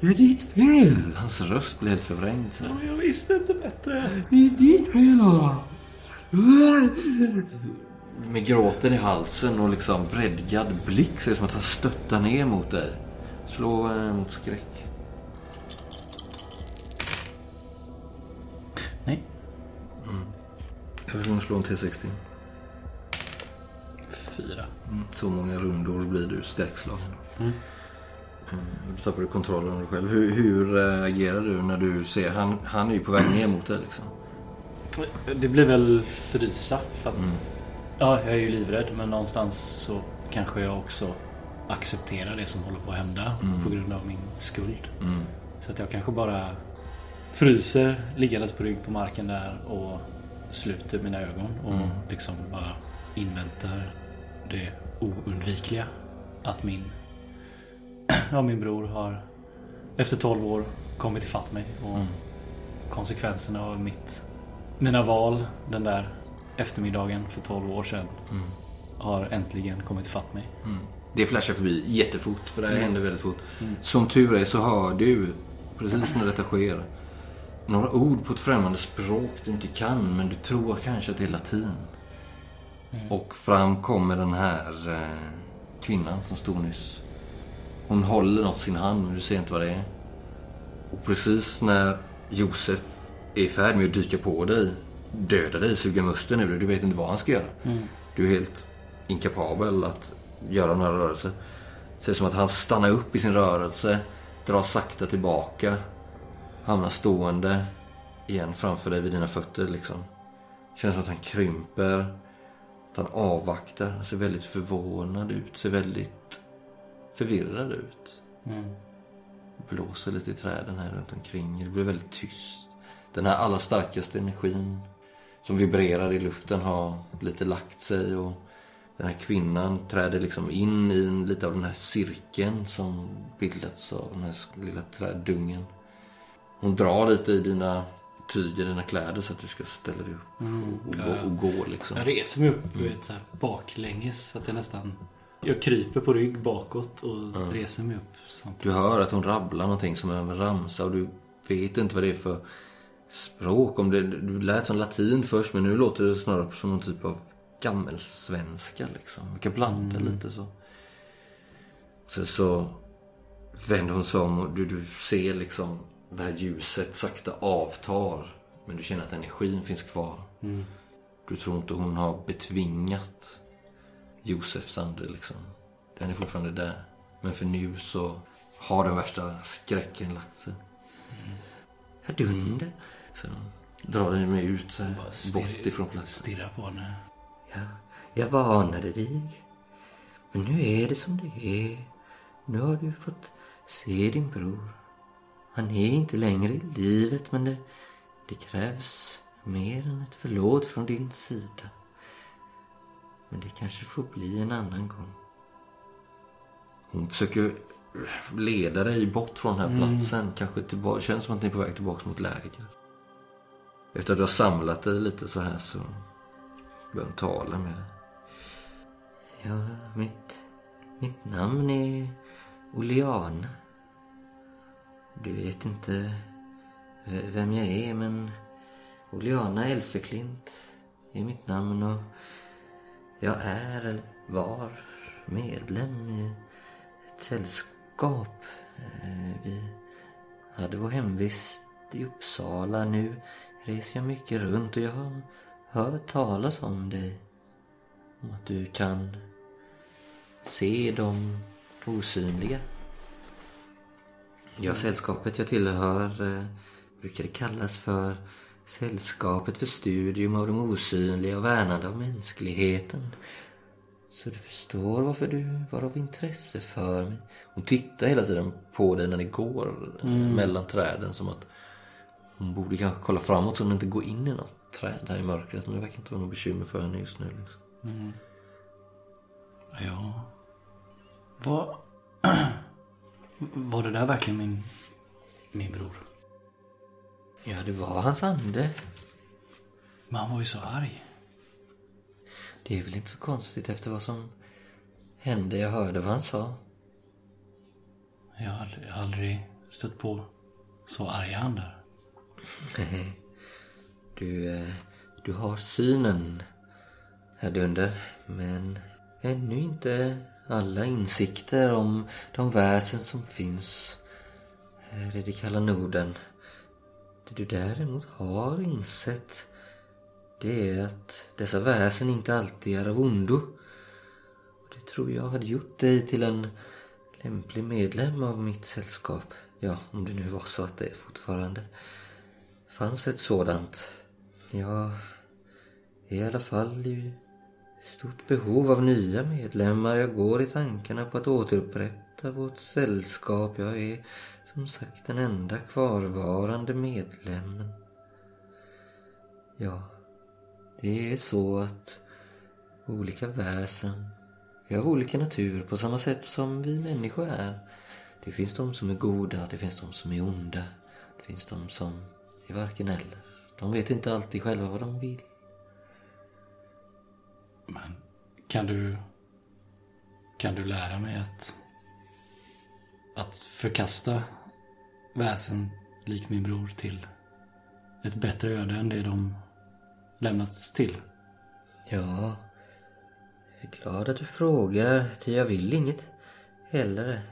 Det är ditt fel! Hans röst blir helt förvrängd. så här. Jag visste inte bättre. det är ditt fel. Med gråten i halsen och liksom vredgad blick ser det som att han stöttar ner mot dig. Slå eh, mot skräck. Nej. Jag vill slå en T60. Fyra. Mm, Så många rundor blir du skräckslagen. Mm. Du tappar du kontrollen över dig själv. Hur, hur äh, agerar du när du ser... Han, han är ju på väg ner mot dig liksom. Det blir väl frysa för att... Ja, jag är ju livrädd men någonstans så kanske jag också accepterar det som håller på att hända på grund av min skuld. Så att jag kanske bara fryser liggandes på rygg på marken där och sluter mina ögon och liksom bara inväntar det oundvikliga. Att min, ja, min bror har efter 12 år kommit ifatt mig och konsekvenserna av mitt, mina val den där eftermiddagen för 12 år sedan har äntligen kommit fatt mig. Det flashar förbi jättefort, för det här händer väldigt fort. Som tur är så hör du, precis när detta sker, några ord på ett främmande språk du inte kan, men du tror kanske att det är latin. Och fram kommer den här eh, kvinnan som stod nyss. Hon håller något i sin hand, men du ser inte vad det är. Och precis när Josef är i färd med att dyka på dig, döda dig, suga musten ur dig, du vet inte vad han ska göra. Du är helt inkapabel att göra några rörelser. Det ser ut som att han stannar upp i sin rörelse, drar sakta tillbaka, hamnar stående igen framför dig vid dina fötter liksom. Känns som att han krymper, att han avvaktar, han ser väldigt förvånad ut, ser väldigt förvirrad ut. Blåser lite i träden här runt omkring. Det blir väldigt tyst. Den här allra starkaste energin som vibrerar i luften har lite lagt sig och den här kvinnan träder liksom in i en, lite av den här cirkeln som bildats av den här lilla träddungen. Hon drar lite i dina tyger, dina kläder så att du ska ställa dig upp och, och, gå, och gå liksom. Jag reser mig upp du vet, så här, baklänges så att jag nästan... Jag kryper på rygg bakåt och reser mig upp samtidigt. Du hör att hon rabblar någonting som är en ramsa och du vet inte vad det är för språk. Om det, du lät som latin först men nu låter det snarare som någon typ av gammelsvenska liksom. Vi kan blanda lite så. Sen så vänder hon sig om och du, du ser liksom det här ljuset sakta avtar. Men du känner att energin finns kvar. Du tror inte hon har betvingat Josefs ande liksom. Den är fortfarande där. Men för nu så har den värsta skräcken lagt sig. Herr Dunder. Så drar dig med ut så här, bort ifrån platsen. Stirra på henne. Ja, jag varnade dig. Men nu är det som det är. Nu har du fått se din bror. Han är inte längre i livet men det, det krävs mer än ett förlåt från din sida. Men det kanske får bli en annan gång. Hon försöker leda dig bort från den här platsen. Kanske tillbaka, känns som att ni är på väg tillbaka mot läger. Efter att du har samlat dig lite så här så börjar hon tala med dig. Ja, mitt, mitt namn är Oleana. Du vet inte vem jag är men Oleana Elfeklint är mitt namn och jag är eller var medlem i ett sällskap. Eh, vi hade vår hemvist i Uppsala. Nu reser jag mycket runt och jag har hört talas om dig. Om att du kan se de osynliga. Ja, sällskapet jag tillhör eh, brukar kallas för Sällskapet för studium av de osynliga och värnande av mänskligheten. Så du förstår varför du var av intresse för mig. Hon tittar hela tiden på dig när ni går eh, mellan träden som att hon borde kanske kolla framåt så hon inte går in i något träd här i mörkret. Men det verkar inte vara något bekymmer för henne just nu. Liksom. Ja. Var... Var det där verkligen min... Min bror? Ja, det var hans ande. Men han var ju så arg. Det är väl inte så konstigt efter vad som hände. Jag hörde vad han sa. Jag har aldrig, stött på så arga andar. Du, eh, du har synen, herr Dunder. Men ännu inte alla insikter om de väsen som finns här i det kalla Norden. Det du däremot har insett det är att dessa väsen inte alltid är av ondo. Det tror jag hade gjort dig till en lämplig medlem av mitt sällskap. Ja, om det nu var så att det fortfarande fanns ett sådant. Jag är i alla fall i stort behov av nya medlemmar. Jag går i tankarna på att återupprätta vårt sällskap. Jag är som sagt den enda kvarvarande medlemmen. Ja, det är så att olika väsen är av olika natur på samma sätt som vi människor är. Det finns de som är goda, det finns de som är onda. Det finns de som är varken eller. De vet inte alltid själva vad de vill. Men Kan du... Kan du lära mig att... Att förkasta väsen likt min bror till ett bättre öde än det de lämnats till? Ja, jag är glad att du frågar, ty jag vill inget hellre.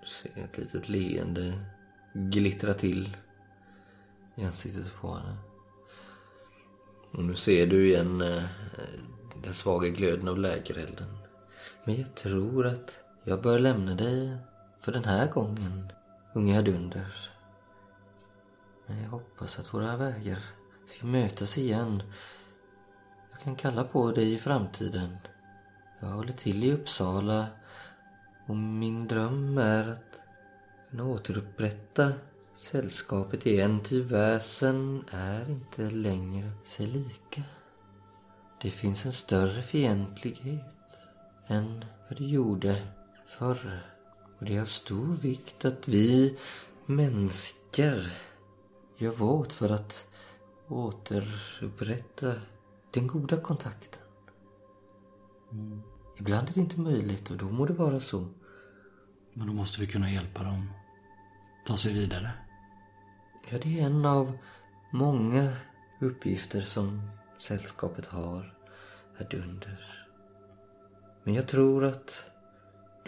Du ser ett litet leende glittra till i ansiktet på henne. Och nu ser du igen eh, den svaga glöden av lägerelden. Men jag tror att jag bör lämna dig för den här gången, Unga dunders. Men jag hoppas att våra vägar ska mötas igen. Jag kan kalla på dig i framtiden. Jag håller till i Uppsala och min dröm är att kunna återupprätta sällskapet igen, ty väsen är inte längre sig lika. Det finns en större fientlighet än vad det gjorde förr. Och det är av stor vikt att vi människor gör vårt för att återupprätta den goda kontakten. Ibland är det inte möjligt och då må det vara så. Men då måste vi kunna hjälpa dem ta sig vidare. Ja, det är en av många uppgifter som sällskapet har här under. Men jag tror att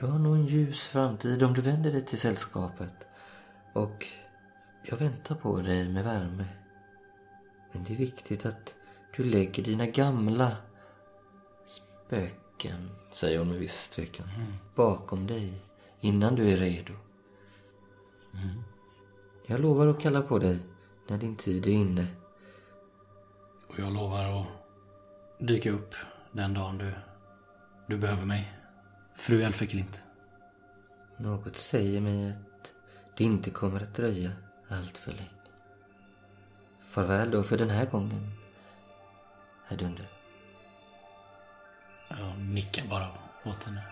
du har nog en ljus framtid om du vänder dig till sällskapet. Och jag väntar på dig med värme. Men det är viktigt att du lägger dina gamla spöken, säger hon med viss tvekan, bakom dig innan du är redo. Jag lovar att kalla på dig när din tid är inne. Och jag lovar att dyka upp den dagen du, du behöver mig. Fru Elfeklint. Något säger mig att det inte kommer att dröja allt för länge. Farväl då för den här gången, herr Dunder. Jag nickar bara åt henne.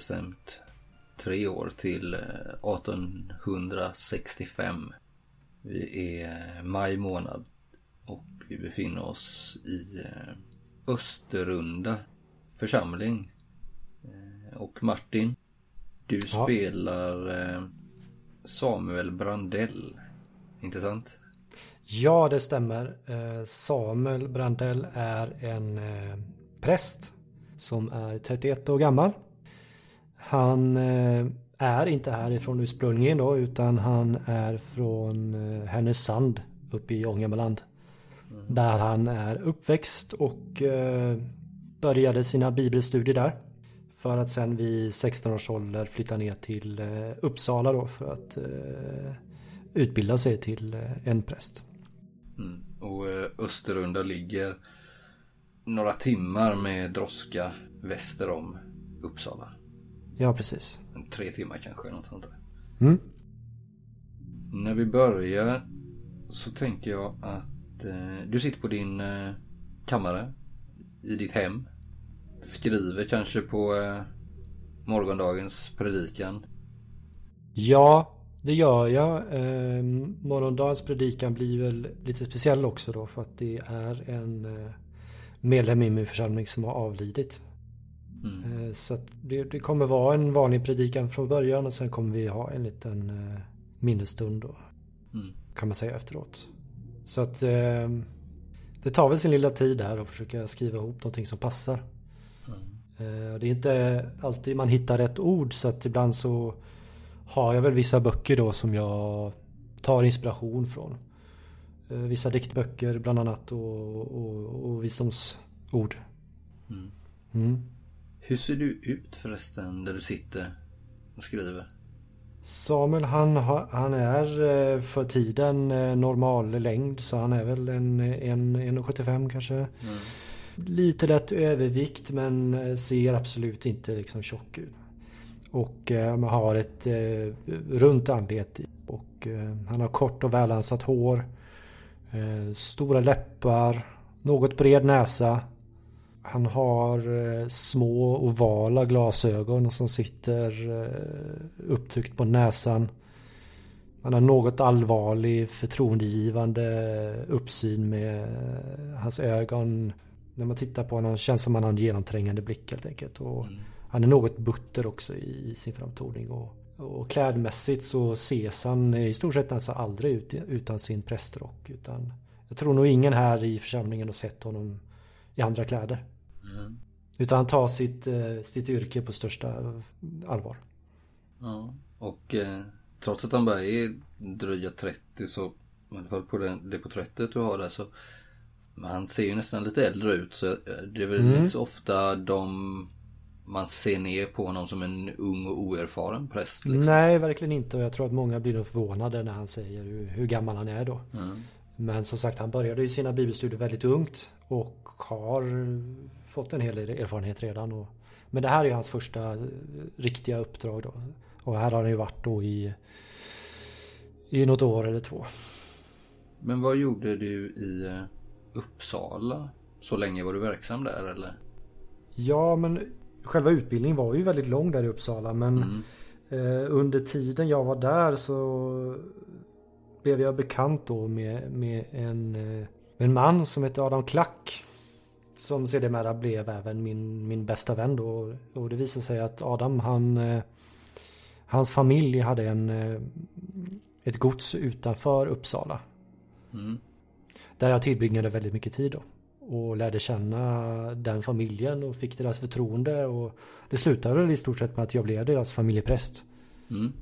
Bestämt tre år till eh, 1865. Vi är eh, maj månad och vi befinner oss i eh, Österunda församling. Eh, Och Martin, du Ja. spelar eh, Samuel Brandell. Inte sant? Ja, det stämmer. Eh, Samuel Brandell är en eh, präst som är 31 år gammal. Han eh, är inte härifrån ursprungligen då, utan han är från eh, Härnösand uppe i Ångermanland. Där han är uppväxt och eh, började sina bibelstudier där. För att sen vid 16 års ålder flytta ner till Uppsala då för att utbilda sig till en präst. Mm. Och Österunda ligger några timmar med droska väster om Uppsala. Ja, precis. Tre timmar kanske, något sånt där. Mm. När vi börjar så tänker jag att eh, du sitter på din eh, kammare i ditt hem. Skriver kanske på eh, morgondagens predikan. Ja, det gör jag. Eh, morgondagens predikan blir väl lite speciell också då för att det är en eh, medlem i min församling som har avlidit. Mm. Eh, så det, det kommer vara en vanlig predikan från början och sen kommer vi ha en liten eh, minnesstund då. Mm. Kan man säga efteråt. Så att eh, det tar väl sin lilla tid där att försöka skriva ihop någonting som passar. Mm. Det är inte alltid man hittar rätt ord så att ibland så har jag väl vissa böcker då som jag tar inspiration från. Vissa diktböcker bland annat och, och, och visdomsord Mm. Hur ser du ut förresten där du sitter och skriver? Samuel han, han är eh, för tiden eh, normal längd så han är väl en, en 1,75 kanske. Lite lätt övervikt men eh, ser absolut inte liksom tjock ut. Och eh, man har ett eh, runt anlete och eh, han har kort och välansat hår. Stora läppar, något bred näsa. Han har eh, små ovala glasögon som sitter eh, upptryckt på näsan. Han har något allvarlig förtroendegivande uppsyn med eh, hans ögon. När man tittar på honom känns som att han har en genomträngande blick helt enkelt. Och Han är något butter också i sin framtoning. Och, och klädmässigt så ses han i stort sett nästan aldrig ut utan sin prästrock. Utan jag tror nog ingen här i församlingen har sett honom i andra kläder. Mm. Utan han tar sitt, eh, sitt yrke på största allvar. Ja. Och eh, trots att han bara är dryga 30 så, i alla fall på det, det porträttet du har där så men han ser ju nästan lite äldre ut så eh, det är väl Mm. inte så ofta de man ser ner på honom som en ung och oerfaren präst. Liksom. Nej, verkligen inte. Och jag tror att många blir nog förvånade när han säger hur, hur gammal han är då. Mm. Men som sagt, han började ju sina bibelstudier väldigt ungt och har fått en hel del erfarenhet redan. Och, men det här är hans första eh, riktiga uppdrag då. Och här har han ju varit då i, i något år eller två. Men vad gjorde du i eh, Uppsala? Så länge var du verksam där eller? Ja, men själva utbildningen var ju väldigt lång där i Uppsala. Men Mm. Eh, under tiden jag var där så blev jag bekant då med, med en, eh, en man som heter Adam Klack. Som sedermera blev även min, min bästa vän då. Och det visade sig att Adam han eh, Hans familj hade en eh, ett gods utanför Uppsala. Mm. Där jag tillbringade väldigt mycket tid då. Och lärde känna den familjen och fick deras förtroende. Och det slutade i stort sett med att jag blev deras familjepräst. Mm.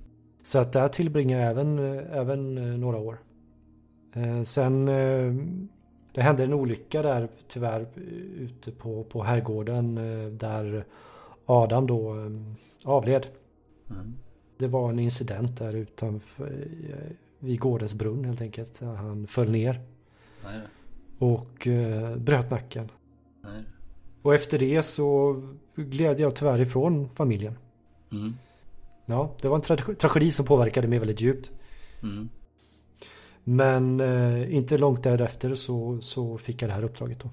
Så att där tillbringade jag även, även eh, några år. Sen det hände en olycka där tyvärr ute på, på herrgården eh, där Adam då eh, avled. Mm. Det var en incident där utanför eh, vid gårdens brunn helt enkelt. Han föll ner Nej, och eh, bröt nacken. nej. Och efter det så gled jag tyvärr ifrån familjen. Mm. Ja, det var en tra- tragedi som påverkade mig väldigt djupt. Mm. Men eh, inte långt därefter så, så fick jag det här uppdraget då.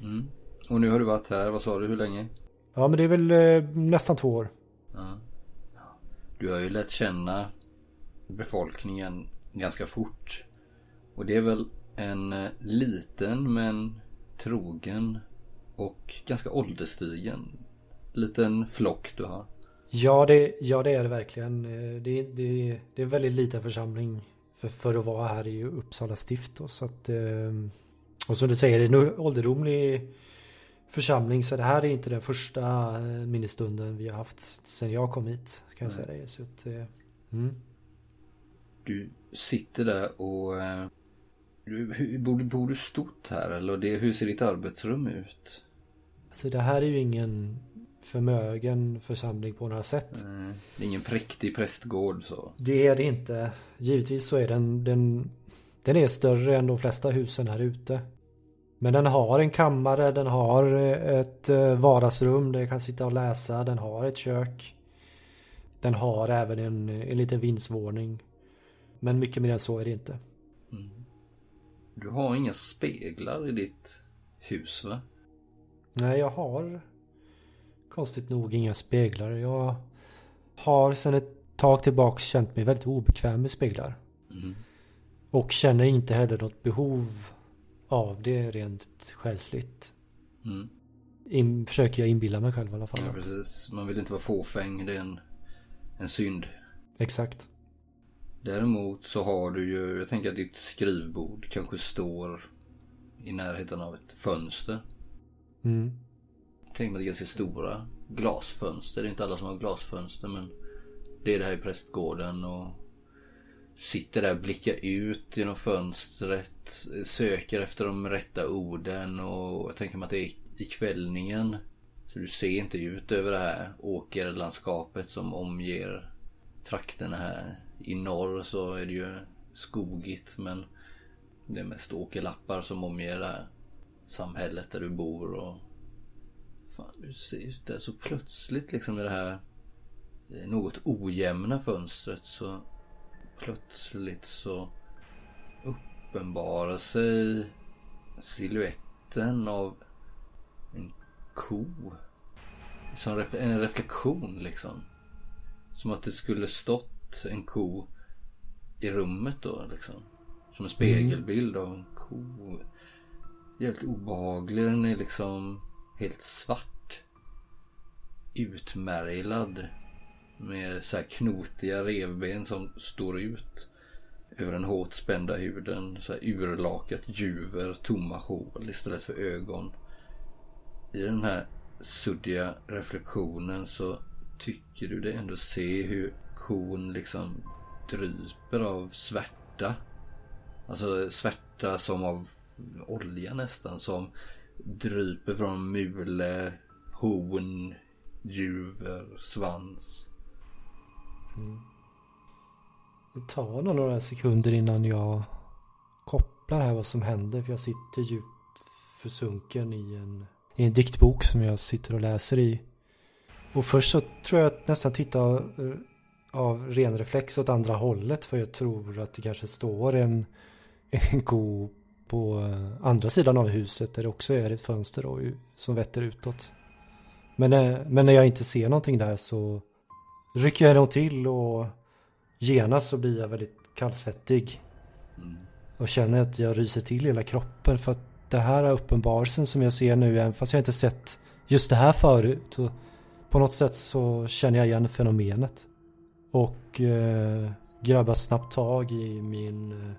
Mm. Och nu har du varit här, vad sa du, hur länge? Ja men det är väl eh, nästan två år. Ja. Du har ju lärt känna befolkningen ganska fort. Och det är väl en eh, liten men trogen och ganska ålderstigen liten flock du har. Ja det, ja, det är det verkligen. Eh, Det, det, det är en väldigt liten församling för, för att vara här i Uppsala stift. Då, så att, eh, och som du säger, det är en ålderdomlig församling. Så det här är inte den första eh, minnesstunden vi har haft sedan jag kom hit. Kan jag säga det. Så att, eh, mm. Du sitter där och... eh, hur, bor, bor du stort här eller det, hur ser ditt arbetsrum ut? Så det här är ju ingen förmögen församling på några sätt. Eh, Det är ingen präktig prästgård så. Det är det inte. Givetvis så är den, den Den är större än de flesta husen här ute. Men den har en kammare, den har eh, ett eh, vardagsrum där jag kan sitta och läsa, den har ett kök. Den har även en, en liten vindsvåning. Men mycket mer än så är det inte. Du har inga speglar i ditt hus va? Nej, jag har konstigt nog inga speglar. Jag har sedan ett tag tillbaks känt mig väldigt obekväm med speglar. Mm. Och känner inte heller något behov av det rent själsligt. Mm. In, försöker jag inbilla mig själv i alla fall. Ja precis. Man vill inte vara fåfäng. Det är en, en synd. Exakt. Däremot så har du ju, jag tänker att ditt skrivbord kanske står i närheten av ett fönster. Mm tänker mig att det är ganska stora glasfönster. Det är inte alla som har glasfönster men det är det här i prästgården och sitter där och blickar ut genom fönstret. Söker efter de rätta orden och jag tänker mig att det är i kvällningen. Så du ser inte ut över det här åkerlandskapet som omger trakterna här. I norr så är det ju skogigt men det är mest åkerlappar som omger det här samhället där du bor och fan, du ser så plötsligt liksom med det här något ojämna fönstret så plötsligt så uppenbarar sig siluetten av en ko. Som en reflektion liksom. Som att det skulle stått en ko i rummet då liksom. Som en spegelbild av en ko. Jävligt obehaglig. Den är liksom helt svart. Utmärglad. Med så här knotiga revben som står ut. Över den hårt spända huden. Så här urlakat juver, tomma hål istället för ögon. I den här suddiga reflektionen så tycker du det ändå se hur kon liksom dryper av svärta. Alltså svärta som av olja nästan. Som dryper från mule, horn, juver, svans. Mm. Det tar nog några sekunder innan jag kopplar här vad som händer. För jag sitter djupt försunken i en, i en diktbok som jag sitter och läser i. Och först så tror jag att nästan titta eh, av ren reflex åt andra hållet. För jag tror att det kanske står en, en ko på eh, andra sidan av huset där det också är ett fönster då, som vetter utåt. Men, eh, men när jag inte ser någonting där så rycker jag nog till och genast så blir jag väldigt kallsvettig. Mm. Och känner att jag ryser till hela kroppen för att det här är uppenbarelsen som jag ser nu, även fast jag inte sett just det här förut. På något sätt så känner jag igen fenomenet. Och eh, grabbar snabbt tag i min eh,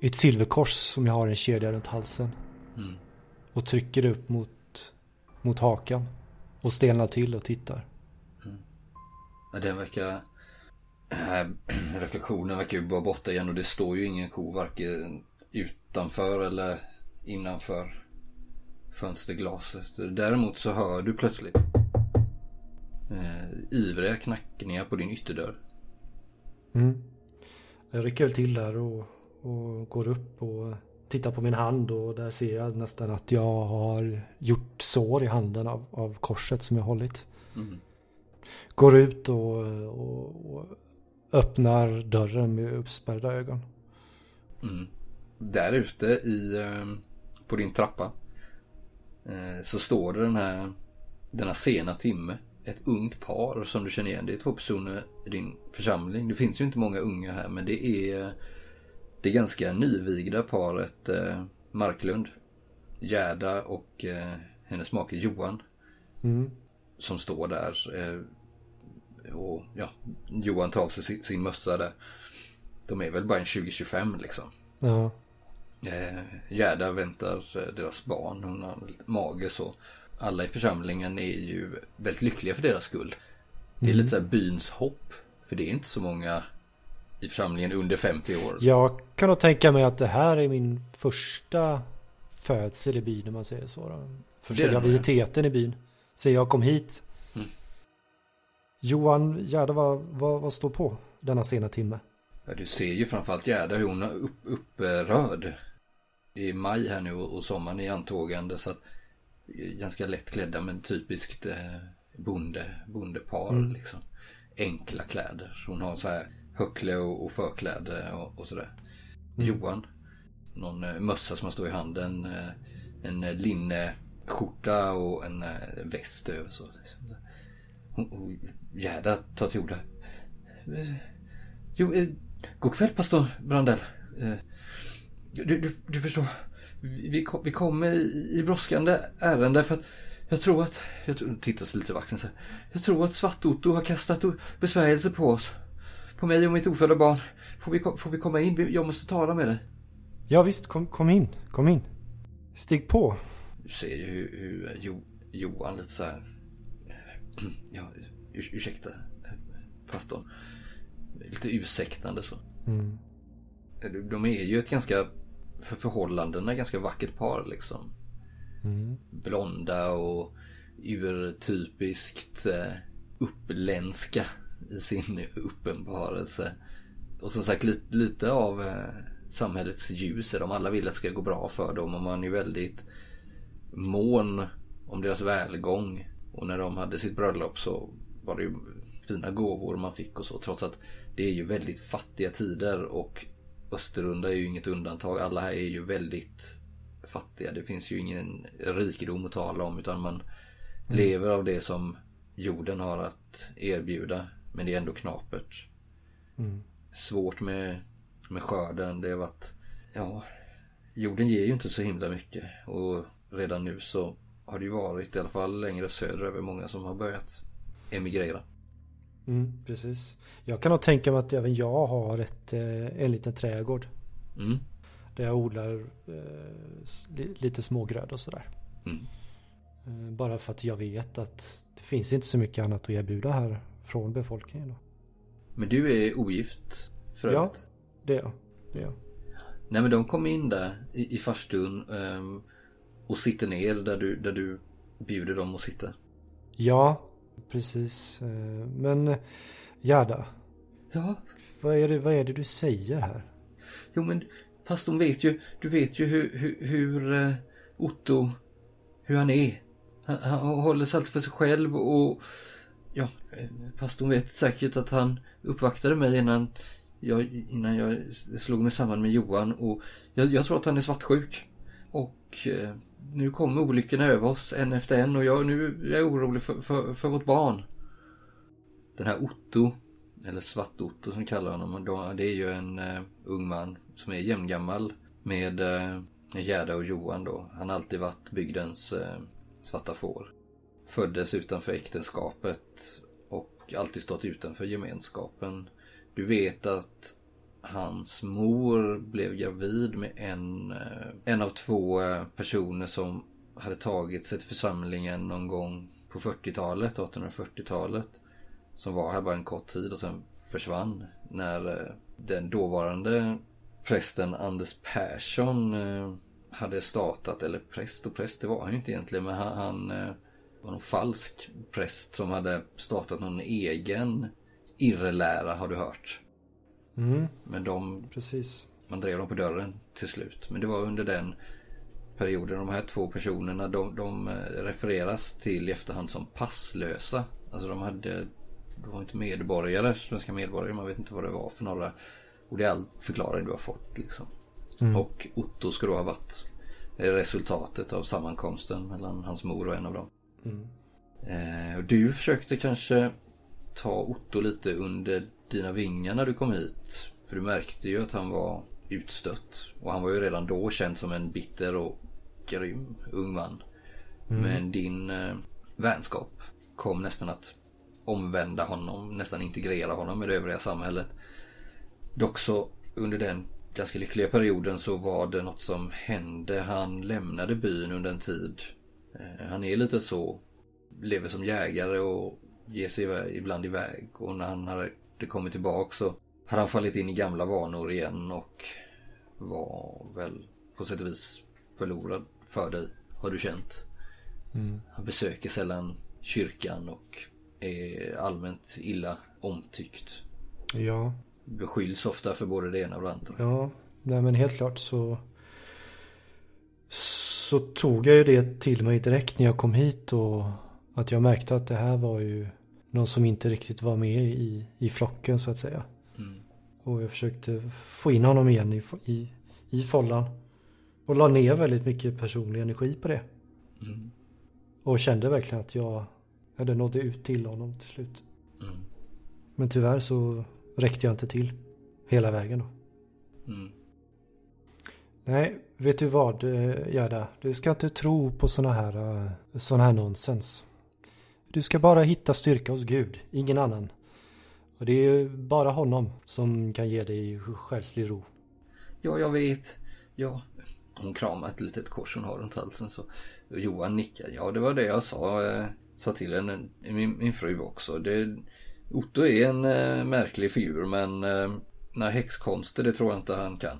ett silverkors som jag har en kedja runt halsen. Mm. Och trycker upp mot, mot hakan. Och stelnar till och tittar. Mm. Ja, den verkar... reflektionen verkar ju vara borta igen och det står ju ingen ko varken utanför eller innanför fönsterglaset. Däremot så hör du plötsligt eh, ivriga knackningar på din ytterdörr. Mm. Jag rycker till där och, och går upp och tittar på min hand och där ser jag nästan att jag har gjort sår i handen av, av korset som jag hållit. Mm. Går ut och, och, och, öppnar dörren med uppspärrda ögon. Mm. Där ute i, ehm, på din trappa eh, så står det den här denna sena timme ett ungt par som du känner igen. Det är två personer i din församling. Det finns ju inte många unga här men det är det ganska nyvigda paret eh, Marklund. Gerda och eh, hennes make Johan. Mm. Som står där. Eh, och ja, Johan tar av sig sin, sin mössa där. De är väl bara en 20-25 liksom. Ja. Eh, Gerda väntar deras barn. Hon har mage så alla i församlingen är ju väldigt lyckliga för deras skull. Det är mm. lite så här byns hopp. För det är inte så många i församlingen under 50 år. Jag kan nog tänka mig att det här är min första födsel i byn, om man säger så. Då. Första graviditeten i byn. Så jag kom hit. Mm. Johan Gerda, vad, vad, vad står på denna sena timme? Ja, du ser ju framförallt Gerda hur hon är upp, upprörd. Det är maj här nu och sommaren är antågande så att ganska lättklädda men typiskt eh, bonde, bondepar mm. liksom. Enkla kläder. Hon har så här höckle och, och förkläde och, och sådär. Mm. Johan. Någon eh, mössa som han står i handen. Eh, en eh, linneskjorta och en väst över så. Liksom. Hon, Gerda tar till orda. Jo, eh, god kväll pastor Brandell. Eh, du, du, du förstår vi, vi kommer i, i brådskande ärende för att jag tror att, jag tittar sig lite i vakten så här, Jag tror att Svart-Otto har kastat besvärjelse på oss. På mig och mitt ofödda barn. Får vi, får vi komma in? Jag måste tala med dig. Ja visst, kom, kom in. Kom in. Stig på. Du ser ju hur, hur jo, Johan lite så här. Eh, ja, ur, ursäkta. Pastorn. Lite ursäktande så. Mm. De är ju ett ganska för förhållandena ganska vackert par liksom. Mm. Blonda och urtypiskt eh, uppländska i sin uppenbarelse. Och som sagt lite, lite av eh, samhällets ljus är de. Alla vill att det ska gå bra för dem och man är väldigt mån om deras välgång. Och när de hade sitt bröllop så var det ju fina gåvor man fick och så. Trots att det är ju väldigt fattiga tider och Österunda är ju inget undantag. Alla här är ju väldigt fattiga. Det finns ju ingen rikedom att tala om utan man mm. lever av det som jorden har att erbjuda. Men det är ändå knapert. Mm. Svårt med, med skörden. Det har varit, ja, jorden ger ju inte så himla mycket. Och redan nu så har det ju varit, i alla fall längre söderöver, många som har börjat emigrera. Mm, precis. Jag kan nog tänka mig att även jag har ett, eh, en liten trädgård. Mm. Där jag odlar eh, lite smågröd och sådär. Mm. Eh, bara för att jag vet att det finns inte så mycket annat att erbjuda här från befolkningen. Då. Men du är ogift för Ja, det är jag. Det är jag. Nej men de kommer in där i, i farstun um, och sitter ner där du, där du bjuder dem att sitta. Ja, precis. Eh, men Gerda. Ja? Vad är, det, vad är det du säger här? Jo men pastorn vet ju, du vet ju hur, hur, hur uh, Otto, hur han är. Han, han håller sig alltid för sig själv och ja, eh, pastorn vet säkert att han uppvaktade mig innan jag, innan jag slog mig samman med Johan och jag, jag tror att han är svartsjuk. Och eh, nu kommer olyckorna över oss en efter en och jag, nu är jag orolig för, för, för vårt barn. Den här Otto, eller Svart-Otto som kallar honom, det är ju en uh, ung man som är jämngammal med uh, Gerda och Johan då. Han har alltid varit bygdens uh, svarta får. Föddes utanför äktenskapet och alltid stått utanför gemenskapen. Du vet att hans mor blev gravid med en, eh, en av två eh, personer som hade tagit sig till församlingen någon gång på 40-talet, 1840-talet. Som var här bara en kort tid och sen försvann när eh, den dåvarande prästen Anders Persson hade startat, eller präst och präst, det var han ju inte egentligen, men han, han var någon falsk präst som hade startat någon egen irrlära har du hört. Mm. Men de... Precis. Man drev dem på dörren till slut. Men det var under den perioden de här två personerna de, de eh, refereras till i efterhand som passlösa. Alltså de hade... De var inte medborgare, svenska medborgare. Man vet inte vad det var för några. Och det är all förklaring du har fått liksom. Mm. Och Otto ska då ha varit resultatet av sammankomsten mellan hans mor och en av dem. Mm. Eh, och du försökte kanske ta Otto lite under dina vingar när du kom hit. För du märkte ju att han var utstött. Och han var ju redan då känd som en bitter och grym ung man. Mm. Men din eh, vänskap kom nästan att omvända honom, nästan integrera honom med det övriga samhället. Dock så under den ganska lyckliga perioden så var det något som hände. Han lämnade byn under en tid. Eh, han är lite så, lever som jägare och ger sig ibland iväg. Och när han hade kommit tillbaka så hade han fallit in i gamla vanor igen och var väl på sätt och vis förlorad för dig, har du känt. Mm. Han besöker sällan kyrkan och är allmänt illa omtyckt. Ja. Beskylls ofta för både det ena och det andra. Ja, nej men helt klart så så tog jag ju det till mig direkt när jag kom hit och att jag märkte att det här var ju någon som inte riktigt var med i, i flocken så att säga. Mm. Och jag försökte få in honom igen i, i, i follan. Och la ner väldigt mycket personlig energi på det. Mm. Och kände verkligen att jag, jag nådde ut till honom till slut. Mm. Men tyvärr så räckte jag inte till hela vägen då. Mm. Nej, vet du vad eh, Gerda? Du ska inte tro på såna här, eh, sån här nonsens. Du ska bara hitta styrka hos Gud, ingen annan. Och det är bara honom som kan ge dig själslig ro. Ja, jag vet. Ja. Hon kramar ett litet kors hon har runt halsen så Johan nickar. Ja, det var det jag sa, eh, sa till henne, min, min fru också. Det, Otto är en eh, märklig figur men eh, nej, häxkonster det tror jag inte han kan.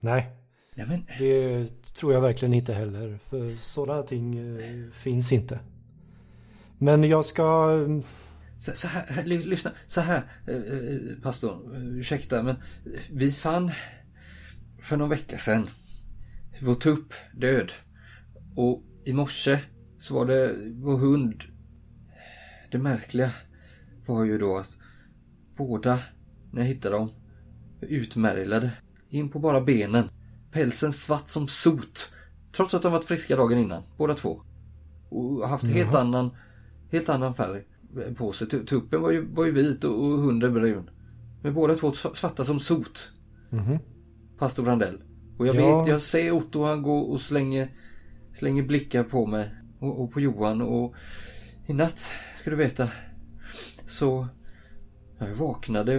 Nej, Nej, men... Det tror jag verkligen inte heller. För sådana ting eh, finns inte. Men jag ska... Så, så här, lyssna, så här eh, eh, pastorn, eh, ursäkta men vi fann för någon vecka sedan vår tupp död. Och i morse så var det vår hund. Det märkliga var ju då att båda, när jag hittade dem, utmärglade. In på bara benen. Pälsen svart som sot. Trots att de varit friska dagen innan, båda två. Och haft helt annan, helt annan färg på sig. Tuppen var ju, var ju vit och, och hunden brun. Men båda två svarta som sot. Mhm. Pastor Brandell. Och jag Ja. vet, jag ser Otto han går och slänger, slänger blickar på mig och, och på Johan och i natt, ska du veta, så jag vaknade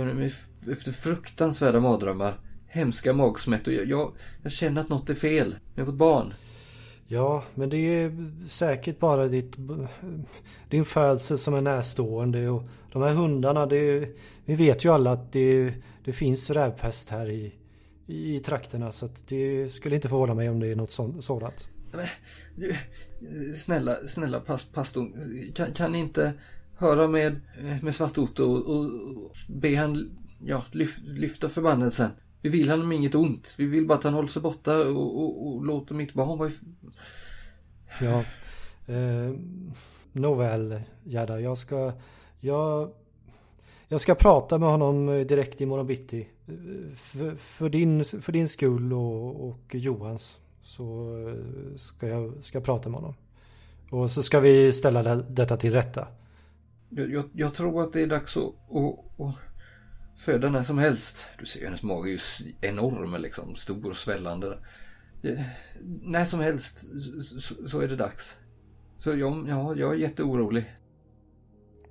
efter fruktansvärda mardrömmar, hemska magsmätt och jag, jag, jag känner att något är fel med vårt barn. Ja, men det är säkert bara ditt, din födsel som är närstående. Och de här hundarna, det, vi vet ju alla att det, det finns rävpest här i, i trakterna. Så att det skulle inte förvåna mig om det är något sådant. Men, du, snälla, snälla past, pastorn, kan, kan ni inte höra med, med Svart-Otto och, och, och be han ja, lyf, lyfta förbannelsen? Vi vill honom inget ont. Vi vill bara att han håller sig borta och, och, och låter mitt barn vara i... Ja. Eh, Nåväl, Gerda. Jag ska... Jag, jag ska prata med honom direkt imorgon bitti. För, för, din, för din skull och, och Johans. Så eh, ska jag ska prata med honom. Och så ska vi ställa det, detta till rätta. Jag, jag, jag tror att det är dags att, att, att föda när som helst. Du ser hennes mage är ju enorm liksom. Stor och svällande. När som helst så, så, så är det dags. Så jag, ja, jag är jätteorolig.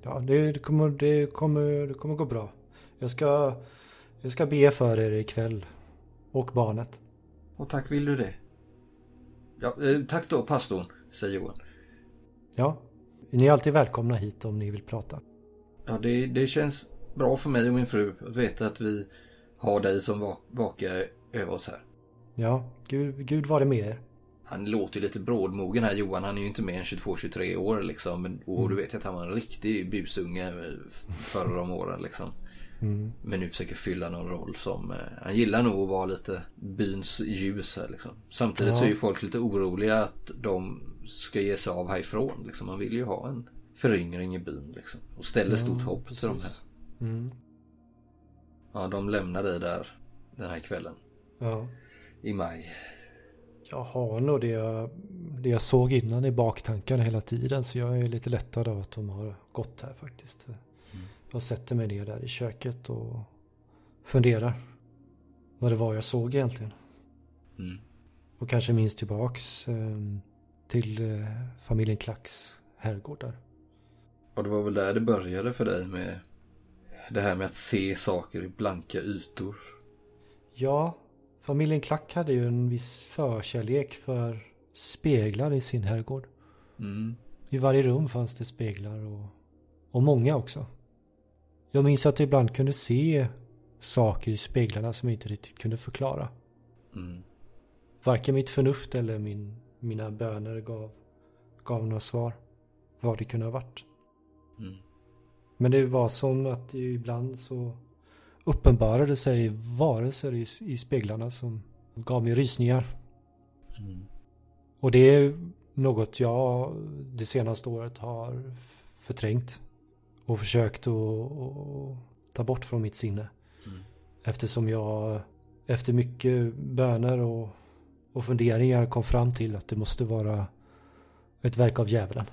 Ja, det, det, kommer, det, kommer, det kommer gå bra. Jag ska, jag ska be för er ikväll. Och barnet. Och tack vill du det. Ja, eh, tack då pastorn, säger Johan. Ja, ni är alltid välkomna hit om ni vill prata. Ja, det, det känns bra för mig och min fru att veta att vi har dig som va- vakar över oss här. Ja, Gud, Gud vare med er. Han låter ju lite brådmogen här Johan. Han är ju inte mer än 22-23 år liksom. Men, och du vet ju att han var en riktig busunge eh, f- förr om åren liksom. Mm. Men nu försöker fylla någon roll som... Eh, han gillar nog att vara lite byns ljus här liksom. Samtidigt Ja. så är ju folk lite oroliga att de ska ge sig av härifrån. Liksom. Man vill ju ha en föryngring i byn liksom. Och ställer stort hopp till de här. Mm. Ja, de lämnar dig där den här kvällen. Ja. I maj. Jag har nog det jag, det jag såg innan i baktankarna hela tiden. Så jag är lite lättad av att de har gått här faktiskt. Jag sätter mig ner där i köket och funderar. Vad det var jag såg egentligen. Mm. Och kanske minns tillbaks eh, till eh, familjen Klacks herrgård där. Och det var väl där det började för dig med det här med att se saker i blanka ytor. Ja, familjen Klack hade ju en viss förkärlek för speglar i sin herrgård. Mm. I varje rum fanns det speglar och, och många också. Jag minns att jag ibland kunde se saker i speglarna som jag inte riktigt kunde förklara. Mm. Varken mitt förnuft eller min, mina böner gav, gav några svar. Vad det kunde ha varit. Mm. Men det var som att ibland så uppenbarade sig varelser i, i speglarna som gav mig rysningar. Mm. Och det är något jag det senaste året har förträngt. Och försökt att, att ta bort från mitt sinne. Mm. Eftersom jag efter mycket böner och, och funderingar kom fram till att det måste vara ett verk av djävulen.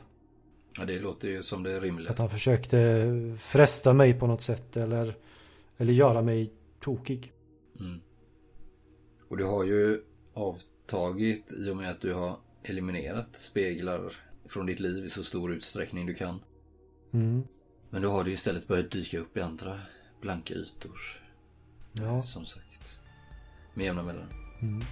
Ja, det låter ju som det Att rimligaste. han försökte fresta mig på något sätt eller, eller göra mig tokig. Mm. Och du har ju avtagit i och med att du har eliminerat speglar från ditt liv i så stor utsträckning du kan. Mm. Men då har det istället börjat dyka upp i andra blanka ytor. Ja. Som sagt. Med jämna mellanrum. Mm.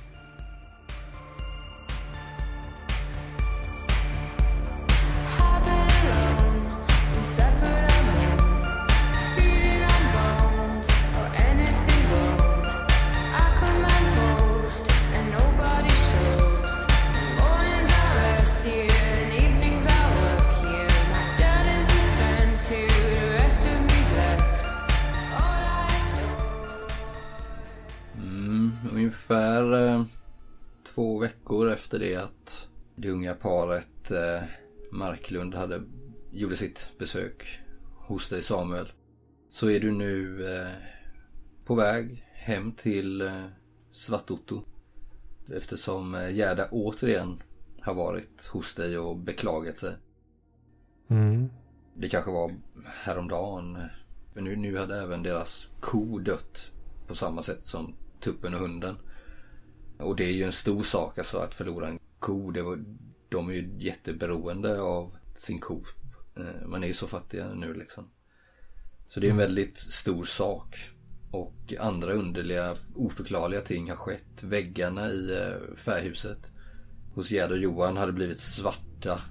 Paret eh, Marklund hade, gjorde sitt besök hos dig Samuel. Så är du nu eh, på väg hem till eh, Svartotto. Eftersom eh, Gerda återigen har varit hos dig och beklagat sig. Mm. Det kanske var häromdagen. Men nu, nu hade även deras ko dött. På samma sätt som tuppen och hunden. Och det är ju en stor sak alltså att förlora en ko. Det var, de är ju jätteberoende av sin ko. Eh, man är ju så fattiga nu liksom. Så det är en väldigt stor sak. Och andra underliga, oförklarliga ting har skett. Väggarna i eh, färghuset hos Gerd och Johan hade blivit svarta.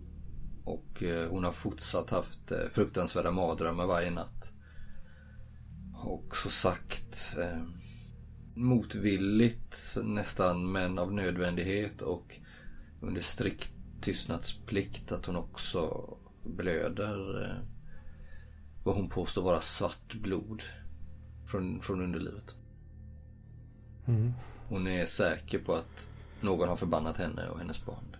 Och eh, hon har fortsatt haft fruktansvärda mardrömmar varje natt. Och så sagt motvilligt nästan men av nödvändighet och under strikt tystnadsplikt att hon också blöder eh, vad hon påstår vara svart blod från, från underlivet. Mm. Hon är säker på att någon har förbannat henne och hennes barn.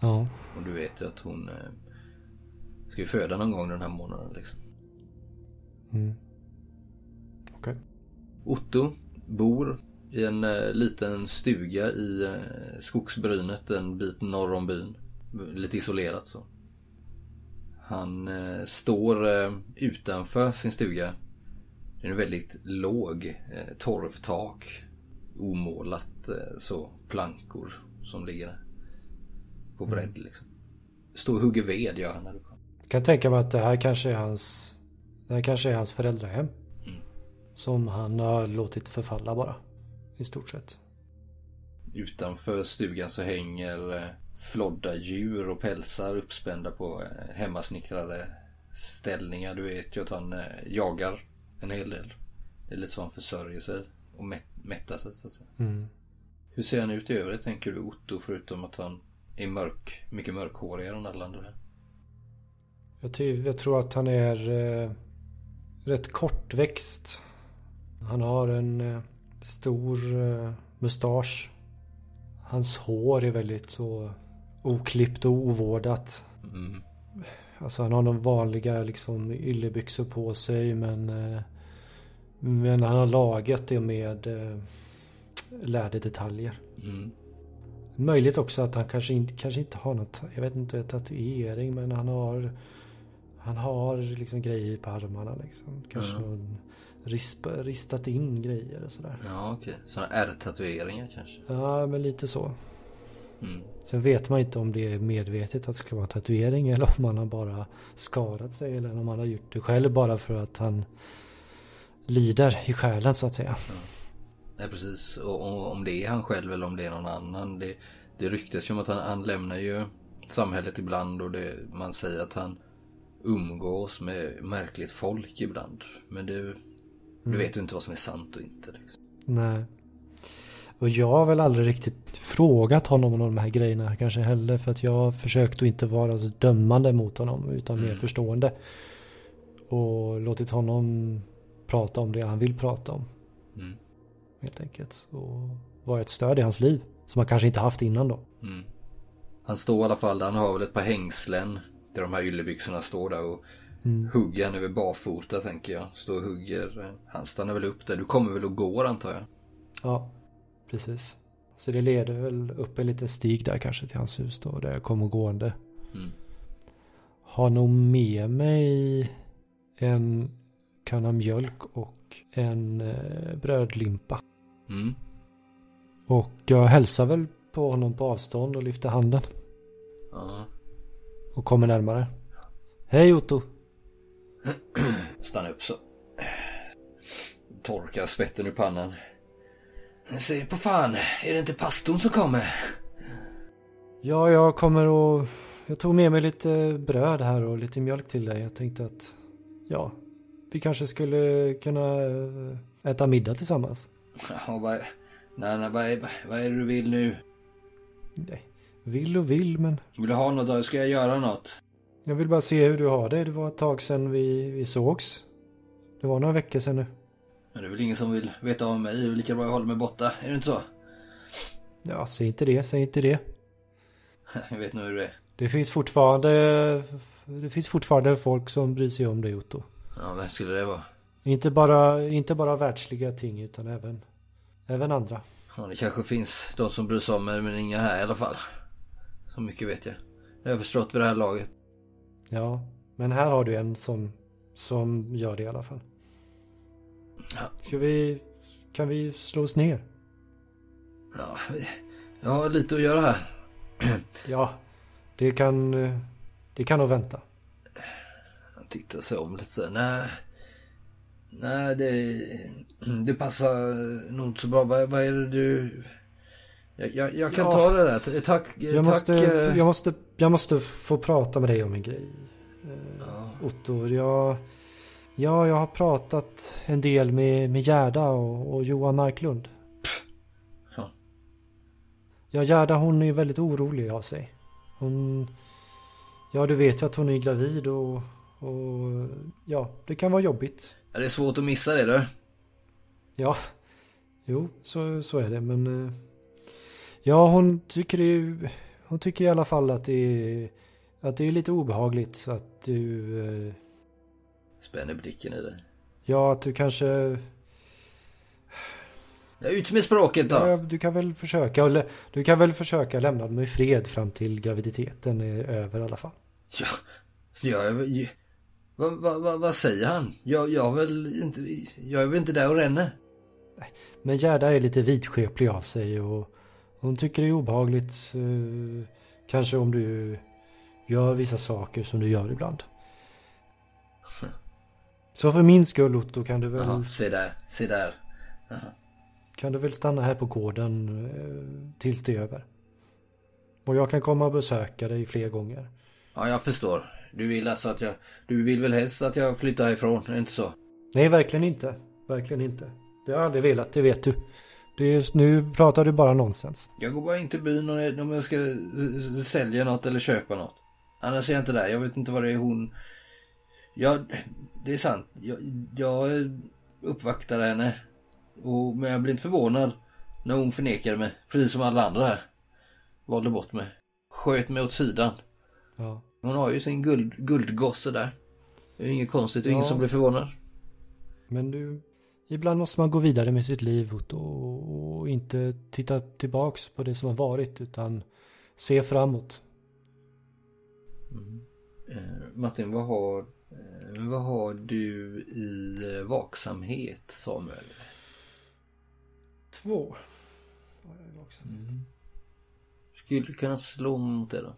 Ja. Och du vet ju att hon eh, ska ju föda någon gång den här månaden liksom. Mm. Okej. Otto bor i en eh, liten stuga i eh, skogsbrynet en bit norr om byn. Lite isolerat så. Han eh, står utanför sin stuga. Det är en väldigt låg torvtak. Omålat så plankor som ligger där. På bredd liksom. Står och hugger ved gör han när du kommer. Kan tänka mig att det här kanske är hans Det här kanske är hans föräldrahem. Mm. Som han har låtit förfalla bara. I stort sett. Utanför stugan så hänger eh, flodda djur och pälsar uppspända på eh, hemmasnickrade ställningar. Du vet ju att han eh, jagar en hel del. Det är lite så han försörjer sig och mätt, mättar sig så att säga. Mm. Hur ser han ut i övrigt tänker du Otto förutom att han är mörk, mycket mörkhårigare än alla andra? Jag, jag tror att han är eh, rätt kortväxt. Han har en eh, stor eh, mustasch. Hans hår är väldigt så oklippt och ovårdat. Mm. Alltså han har de vanliga liksom yllebyxor på sig men eh, Men han har lagat det med eh, läderdetaljer. Mm. Möjligt också att han kanske inte, kanske inte har något, jag vet inte, tatuering men han har Han har liksom grejer på armarna liksom. Kanske Ja. någon risp, ristat in grejer och sådär. Ja okej, sådana R-tatueringar kanske? Ja men lite så. Mm. Sen vet man inte om det är medvetet att det ska vara en tatuering eller om han har bara skadat sig eller om han har gjort det själv bara för att han lider i själen så att säga. Nej precis, och, och om det är han själv eller om det är någon annan. Det, det ryktas ju om att han, han lämnar ju samhället ibland och det, man säger att han umgås med märkligt folk ibland. Men det, du vet ju inte vad som är sant och inte. Liksom. Nej. Och jag har väl aldrig riktigt frågat honom om de här grejerna kanske heller. För att jag har försökt att inte vara så dömande mot honom utan mer Mm. förstående. Och låtit honom prata om det han vill prata om. Mm. Helt enkelt. Och vara ett stöd i hans liv. Som han kanske inte haft innan då. Mm. Han står i alla fall han har väl ett par hängslen. Där de här yllebyxorna står där och Mm. hugger han över barfota tänker jag. Står och hugger. Han stannar väl upp där. Du kommer väl och går antar jag? Ja, precis. Så det leder väl upp en liten stig där kanske till hans hus då. Där jag kommer gående. Mm. Har nog med mig en kanna mjölk och en eh, brödlimpa. Mm. Och jag hälsar väl på honom på avstånd och lyfter handen. Ja. Och kommer närmare. Hej Otto! Stanna upp så. Torkar svetten ur pannan. Se på fan, är det inte pastorn som kommer? Ja, jag kommer och... Jag tog med mig lite bröd här och lite mjölk till dig. Jag tänkte att... Ja, vi kanske skulle kunna eh, äta middag tillsammans. Ja, vad, nej, nej, vad, är, vad är det du vill nu? Nej, vill och vill men... Vill du ha något då? Ska jag göra något? Jag vill bara se hur du har det. Det var ett tag sedan vi, vi sågs. Det var några veckor sedan nu. Men det är väl ingen som vill veta av mig. Det är väl lika bra jag håller mig borta. Är det inte så? Ja, säg inte det, säg inte det. Jag vet nog hur det är. Det finns fortfarande Det finns fortfarande folk som bryr sig om dig Otto. Ja, vem skulle det vara? Inte bara, inte bara världsliga ting utan även Även andra. Ja, det kanske finns de som bryr sig om mig men inga här i alla fall. Så mycket vet jag. Det har jag förstått vid det här laget. Ja, men här har du en som Som gör det i alla fall. Ska vi Kan vi slå oss ner? Ja, jag har lite att göra här. Ja, det kan Det kan nog vänta. Han tittar sig om lite så. Nej. Nej, det, det passar nog inte så bra. Vad, vad är det du... Jag, jag, jag kan Ja. ta det där. Tack. Jag tack. måste, eh, jag måste, jag måste få prata med dig om en grej. Eh, Ja. Otto, jag... Ja, jag har pratat en del med, med Gerda och, och Johan Marklund. Ja. Ja, Gerda hon är väldigt orolig av sig. Hon... Ja, du vet ju att hon är gravid och... Och... Ja, det kan vara jobbigt. Ja, det är svårt att missa det du. Ja, jo, så, så är det, men... eh, Ja, hon tycker ju... Hon tycker i alla fall att det är... Att det är lite obehagligt att du... eh, Spänner blicken i dig. Ja, att du kanske... Ja, ut med språket då. Ja, du kan väl försöka... eller Du kan väl försöka lämna dem i fred fram till graviditeten är över i alla fall. Ja, jag är väl... Vad va, va, vad säger han? Jag, jag, är väl inte, jag är väl inte där och ränner? Men Gerda är lite vidskeplig av sig och hon tycker det är obehagligt. eh, kanske om du gör vissa saker som du gör ibland. Så för min skull Otto kan du väl, Jaha, se där, se där. Jaha. kan du väl stanna här på gården eh, tills det är över. Och jag kan komma och besöka dig fler gånger. Ja, jag förstår. Du vill alltså att jag... Du vill väl helst att jag flyttar härifrån, är det inte så? Nej, verkligen inte. Verkligen inte. Det har jag aldrig velat, det vet du. Det är, nu pratar du bara nonsens. Jag går bara in till byn om jag- ska eh, sälja något eller köpa något. Annars är jag inte där. Jag vet inte vad det är hon... Ja, det är sant. Jag, jag uppvaktade henne. Och, men jag blev inte förvånad när hon förnekade mig. Precis som alla andra här. Valde bort mig. Sköt mig åt sidan. Ja. Hon har ju sin guld, guldgosse där. Det är inget konstigt. Det är ingen Ja. som blir förvånad. Men du, ibland måste man gå vidare med sitt liv och, och inte titta tillbaks på det som har varit utan se framåt. Eh, Martin, vad har, eh, vad har du i eh, vaksamhet, Samuel? Två. Skulle du kunna slå mot det då?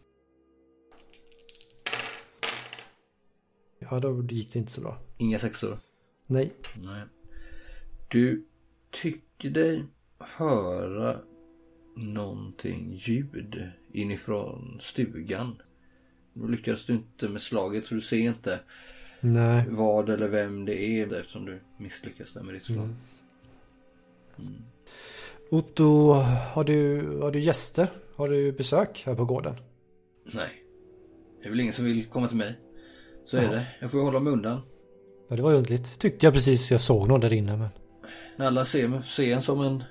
Ja, då gick det inte så bra. Inga sexor? Nej. Nej. Du tycker dig höra någonting ljud inifrån stugan. Nu lyckades du inte med slaget så du ser inte Nej. vad eller vem det är eftersom du misslyckas där med ditt slag. Mm. Otto, har du, har du gäster? Har du besök här på gården? Nej. Det är väl ingen som vill komma till mig. Så är Ja. det. Jag får ju hålla mig undan. Ja, det var ju underligt. Tyckte jag precis jag såg någon där inne, men... När alla ser, ser en som en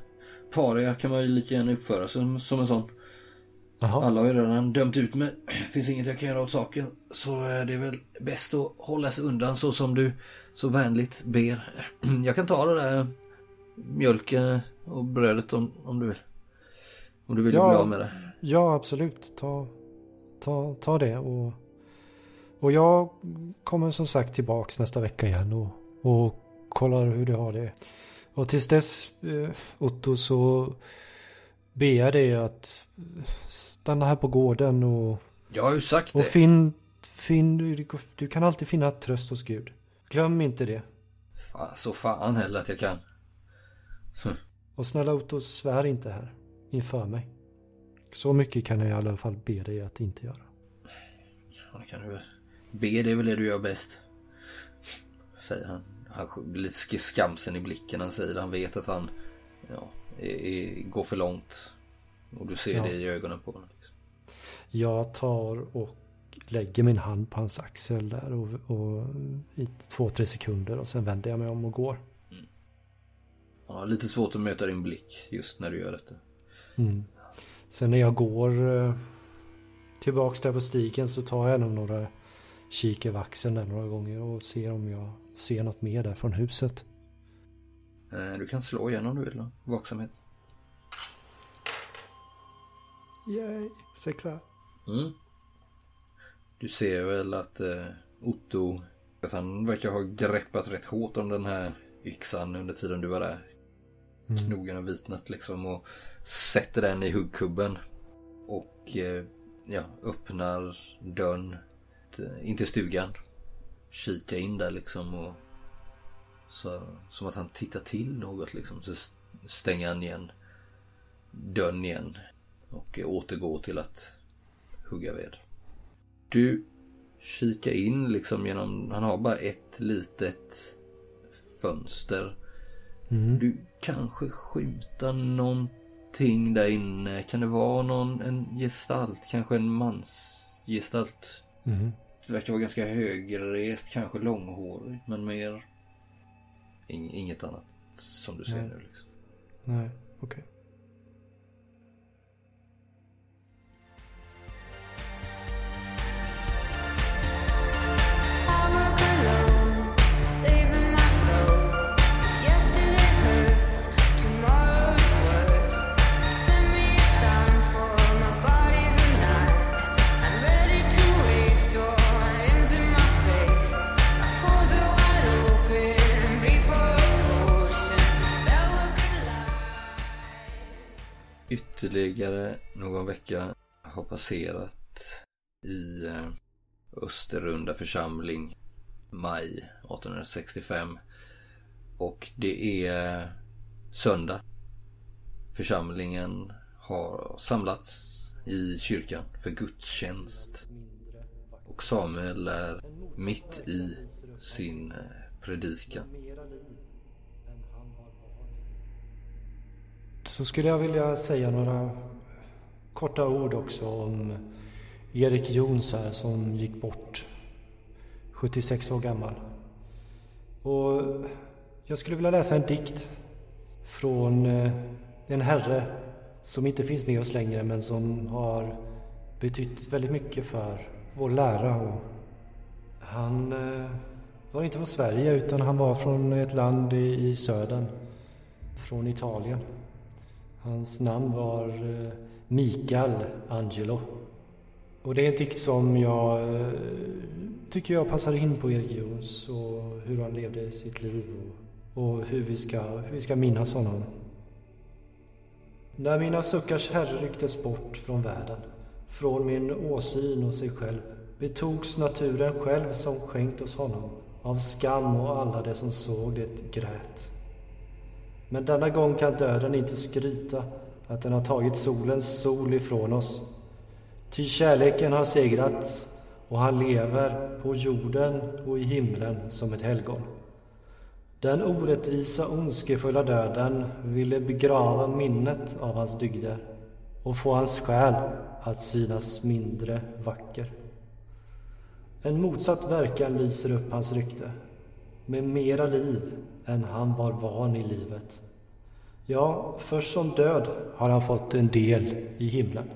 paria kan man ju lika gärna uppföra sig som, som en sån. Jaha. Alla har ju redan dömt ut mig. Finns inget jag kan göra åt saken. Så är det väl bäst att hålla sig undan så som du så vänligt ber. Jag kan ta det där mjölken och brödet om, om du vill. Om du vill Ja. bli av med det. Ja, absolut. Ta, ta, ta det och... Och jag kommer som sagt tillbaks nästa vecka igen och, och kollar hur du har det. Och tills dess, eh, Otto, så ber jag dig att stanna här på gården och, Jag har ju sagt det. och finn, finn du, du kan alltid finna tröst hos Gud. Glöm inte det. Fan, så fan heller att jag kan. Och snälla Otto, svär inte här inför mig. Så mycket kan jag i alla fall be dig att inte göra. Ja, det kan du väl. Be, det är väl det du gör bäst. Säger han. Han blir lite sk- skamsen i blicken. Han säger. Han vet att han ja, är, är, går för långt. Och du ser Ja. det i ögonen på honom. Liksom. Jag tar och lägger min hand på hans axel där och, och i två, tre sekunder och sen vänder jag mig om och går. Han har lite svårt att möta din blick just när du gör detta. Mm. Sen när jag går eh, tillbaks där på stigen så tar jag nog några kik över axeln där några gånger och ser om jag ser något mer där från huset. Eh, Du kan slå igen om du vill då. Vaksamhet. Yay, sexa. Mm. Du ser väl att eh, Otto, att han verkar ha greppat rätt hårt om den här yxan under tiden du var där. Knogen har vitnat liksom och sätter den i huggkubben. Och eh, ja, öppnar dörren till- in till stugan. Kika in där liksom och så, som att han tittar till något liksom. Så stänger han igen dörren igen. Och eh, återgår till att hugga ved. Du kikar in liksom genom, han har bara ett litet fönster. Du kanske skjuta någonting där inne. Kan det vara någon en gestalt? Kanske en mansgestalt? Mhm. Det verkar vara ganska högrest, kanske långhårig, men mer ing- inget annat som du ser Nej. nu. Liksom. Nej, okej. I'm Ytterligare någon vecka har passerat i eh, Österunda Österrunda församling maj 1865. Och det är söndag. Församlingen har samlats i kyrkan för gudstjänst. Och Samuel är mitt i sin eh, predikan. Så skulle jag vilja säga några korta ord också om Erik Jons här som gick bort. 76 år gammal. Och jag skulle vilja läsa en dikt från eh, en herre som inte finns med oss längre men som har betytt väldigt mycket för vår lära. Och han eh, var inte från Sverige utan han var från ett land i södern. Från Italien. Hans namn var eh, Mikael Angelo. Och det är en dikt som jag eh, tycker jag passar in på Erik Jons och hur han levde sitt liv och, och hur, vi ska, hur vi ska minnas honom. När mina suckars herre rycktes bort från världen, från min åsyn och sig själv, betogs naturen själv som skänkt oss honom, av skam och alla det som såg det grät. Men denna gång kan döden inte skryta att den har tagit solens sol ifrån oss. Ty kärleken har segrat och han lever på jorden och i himlen som ett helgon. Den orättvisa ondskefulla döden ville begrava minnet av hans dygder och få hans själ att synas mindre vacker. En motsatt verkan lyser upp hans rykte med mera liv än han var van i livet. Ja, först som död har han fått en del i himlen.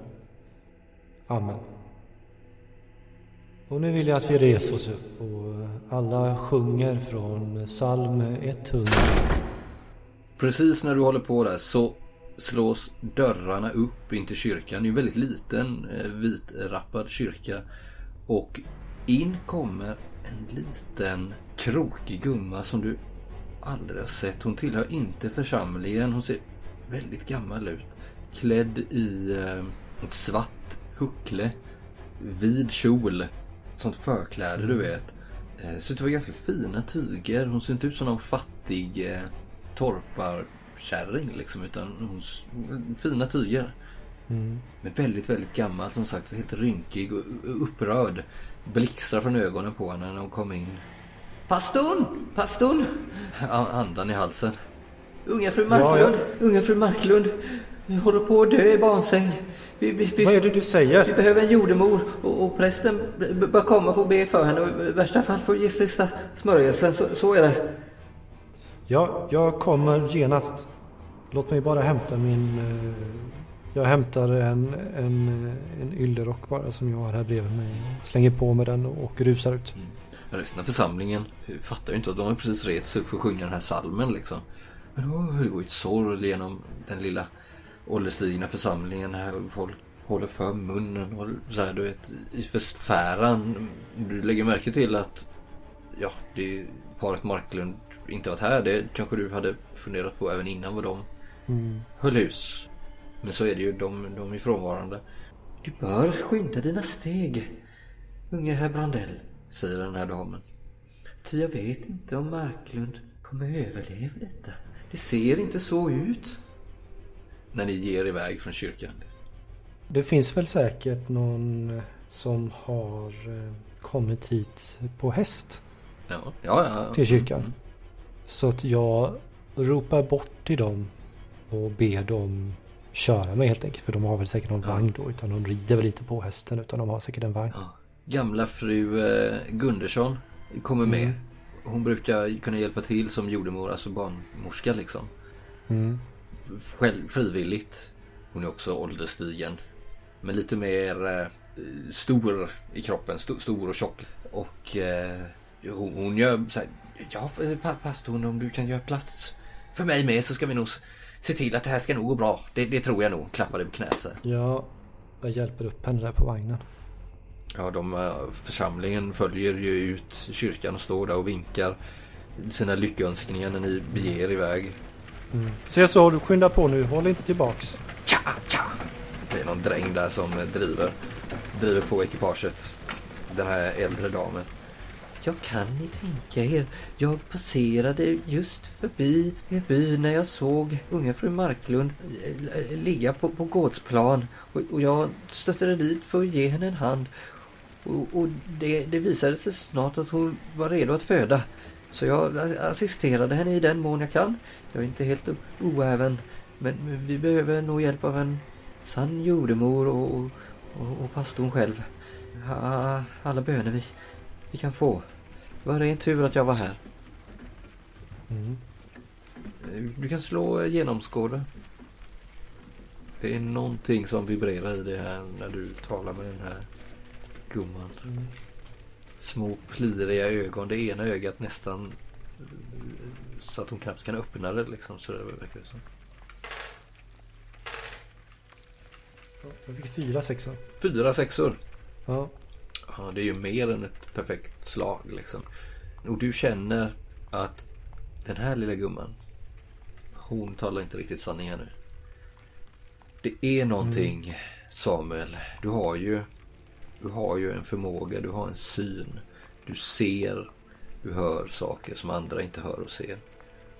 Amen. Och nu vill jag att vi reser oss upp och alla sjunger från psalm 100. Precis när du håller på där så slås dörrarna upp in till kyrkan. Det är en väldigt liten eh, vitrappad kyrka. Och in kommer en liten krokig gumma som du aldrig har sett. Hon tillhör inte församlingen. Hon ser väldigt gammal ut. Klädd i eh, svart huckle. Vid kjol. Sånt förkläde du vet. Eh, ser ut att vara ganska fina tyger. Hon ser inte ut som någon fattig eh, torparkärring liksom. Utan hon, fina tyger. Men väldigt, väldigt gammal som sagt. Helt rynkig och och upprörd. Blixtrar från ögonen på henne när hon kom in. Pastorn! Pastorn! Andan i halsen. Unga fru Marklund! Unga fru Marklund! Vi håller på att dö i barnsäng. Vi, vi, vi, Vad är det du vi säger? behöver en jordemor och, och prästen bör komma och få be för henne och i värsta fall få ge sista smörjelsen. Så, så är det. Ja, jag kommer genast. Låt mig bara hämta min, eh, Jag hämtar en, en, en yllerock bara som jag har här bredvid mig. Slänger på med den och rusar ut. Resten av församlingen fattar ju inte att de har precis rest sig upp för att sjunga den här salmen liksom. Men då det går ju ett sorl genom den lilla ålderstigna församlingen här och folk håller för munnen och så här du vet i förfäran. Du lägger märke till att ja, det är paret Marklund inte varit här. Det kanske du hade funderat på även innan vad de Mm. höll hus. Men så är det ju, de, de är frånvarande. Du bör skynda dina steg, unge herr Brandell, säger den här damen. Ty jag vet inte om Marklund kommer överleva detta. Det ser inte så ut. När ni ger iväg från kyrkan. Det finns väl säkert någon som har eh, kommit hit på häst Ja, ja. ja. till kyrkan. Mm. Så att jag ropar bort till dem och ber dem köra mig helt enkelt. För de har väl säkert någon Ja. vagn då. Utan de rider väl inte på hästen utan de har säkert en vagn. Ja. Gamla fru eh, Gundersson kommer med. Mm. Hon brukar kunna hjälpa till som jordemor, alltså barnmorska liksom. Mm. Själv, frivilligt. Hon är också ålderstigen. Men lite mer eh, stor i kroppen. Sto- stor och tjock. Och eh, hon, hon gör så här. Ja, pa- pastorn om du kan göra plats för mig med så ska vi nog se till att det här ska nog gå bra. Det, det tror jag nog. Klappade på knät så här. Ja, jag hjälper upp henne där på vagnen. Ja, de, eh, församlingen följer ju ut kyrkan och står där och vinkar sina lyckönskningar när ni beger er iväg. Se så, du skyndar på nu. Håll inte tillbaks. Tja, tja! Det är någon dräng där som eh, driver, driver på ekipaget. Den här äldre damen. Jag kan ni tänka er, jag passerade just förbi er by när jag såg unga fru Marklund eh, ligga på, på gårdsplan och, och jag stötte dit för att ge henne en hand. Och, och det, det visade sig snart att hon var redo att föda. Så jag assisterade henne i den mån jag kan. Jag är inte helt oäven. Men men vi behöver nog hjälp av en sann jordemor och, och, och, och pastorn själv. Ha- Alla böner vi, vi kan få. Det var ren tur att jag var här. Mm. Du kan slå genomskåda. Det är någonting som vibrerar i det här när du talar med den här gumman. Små pliriga ögon. Det ena ögat nästan så att hon knappt kan öppna det liksom. Så det verkar det som. Jag fick fyra sexor. Fyra sexor. Ja. Ja, det är ju mer än ett perfekt slag liksom. Och du känner att den här lilla gumman, hon talar inte riktigt sanning här nu. Det är någonting, Samuel. Du har ju, du har ju en förmåga, du har en syn. Du ser, du hör saker som andra inte hör och ser.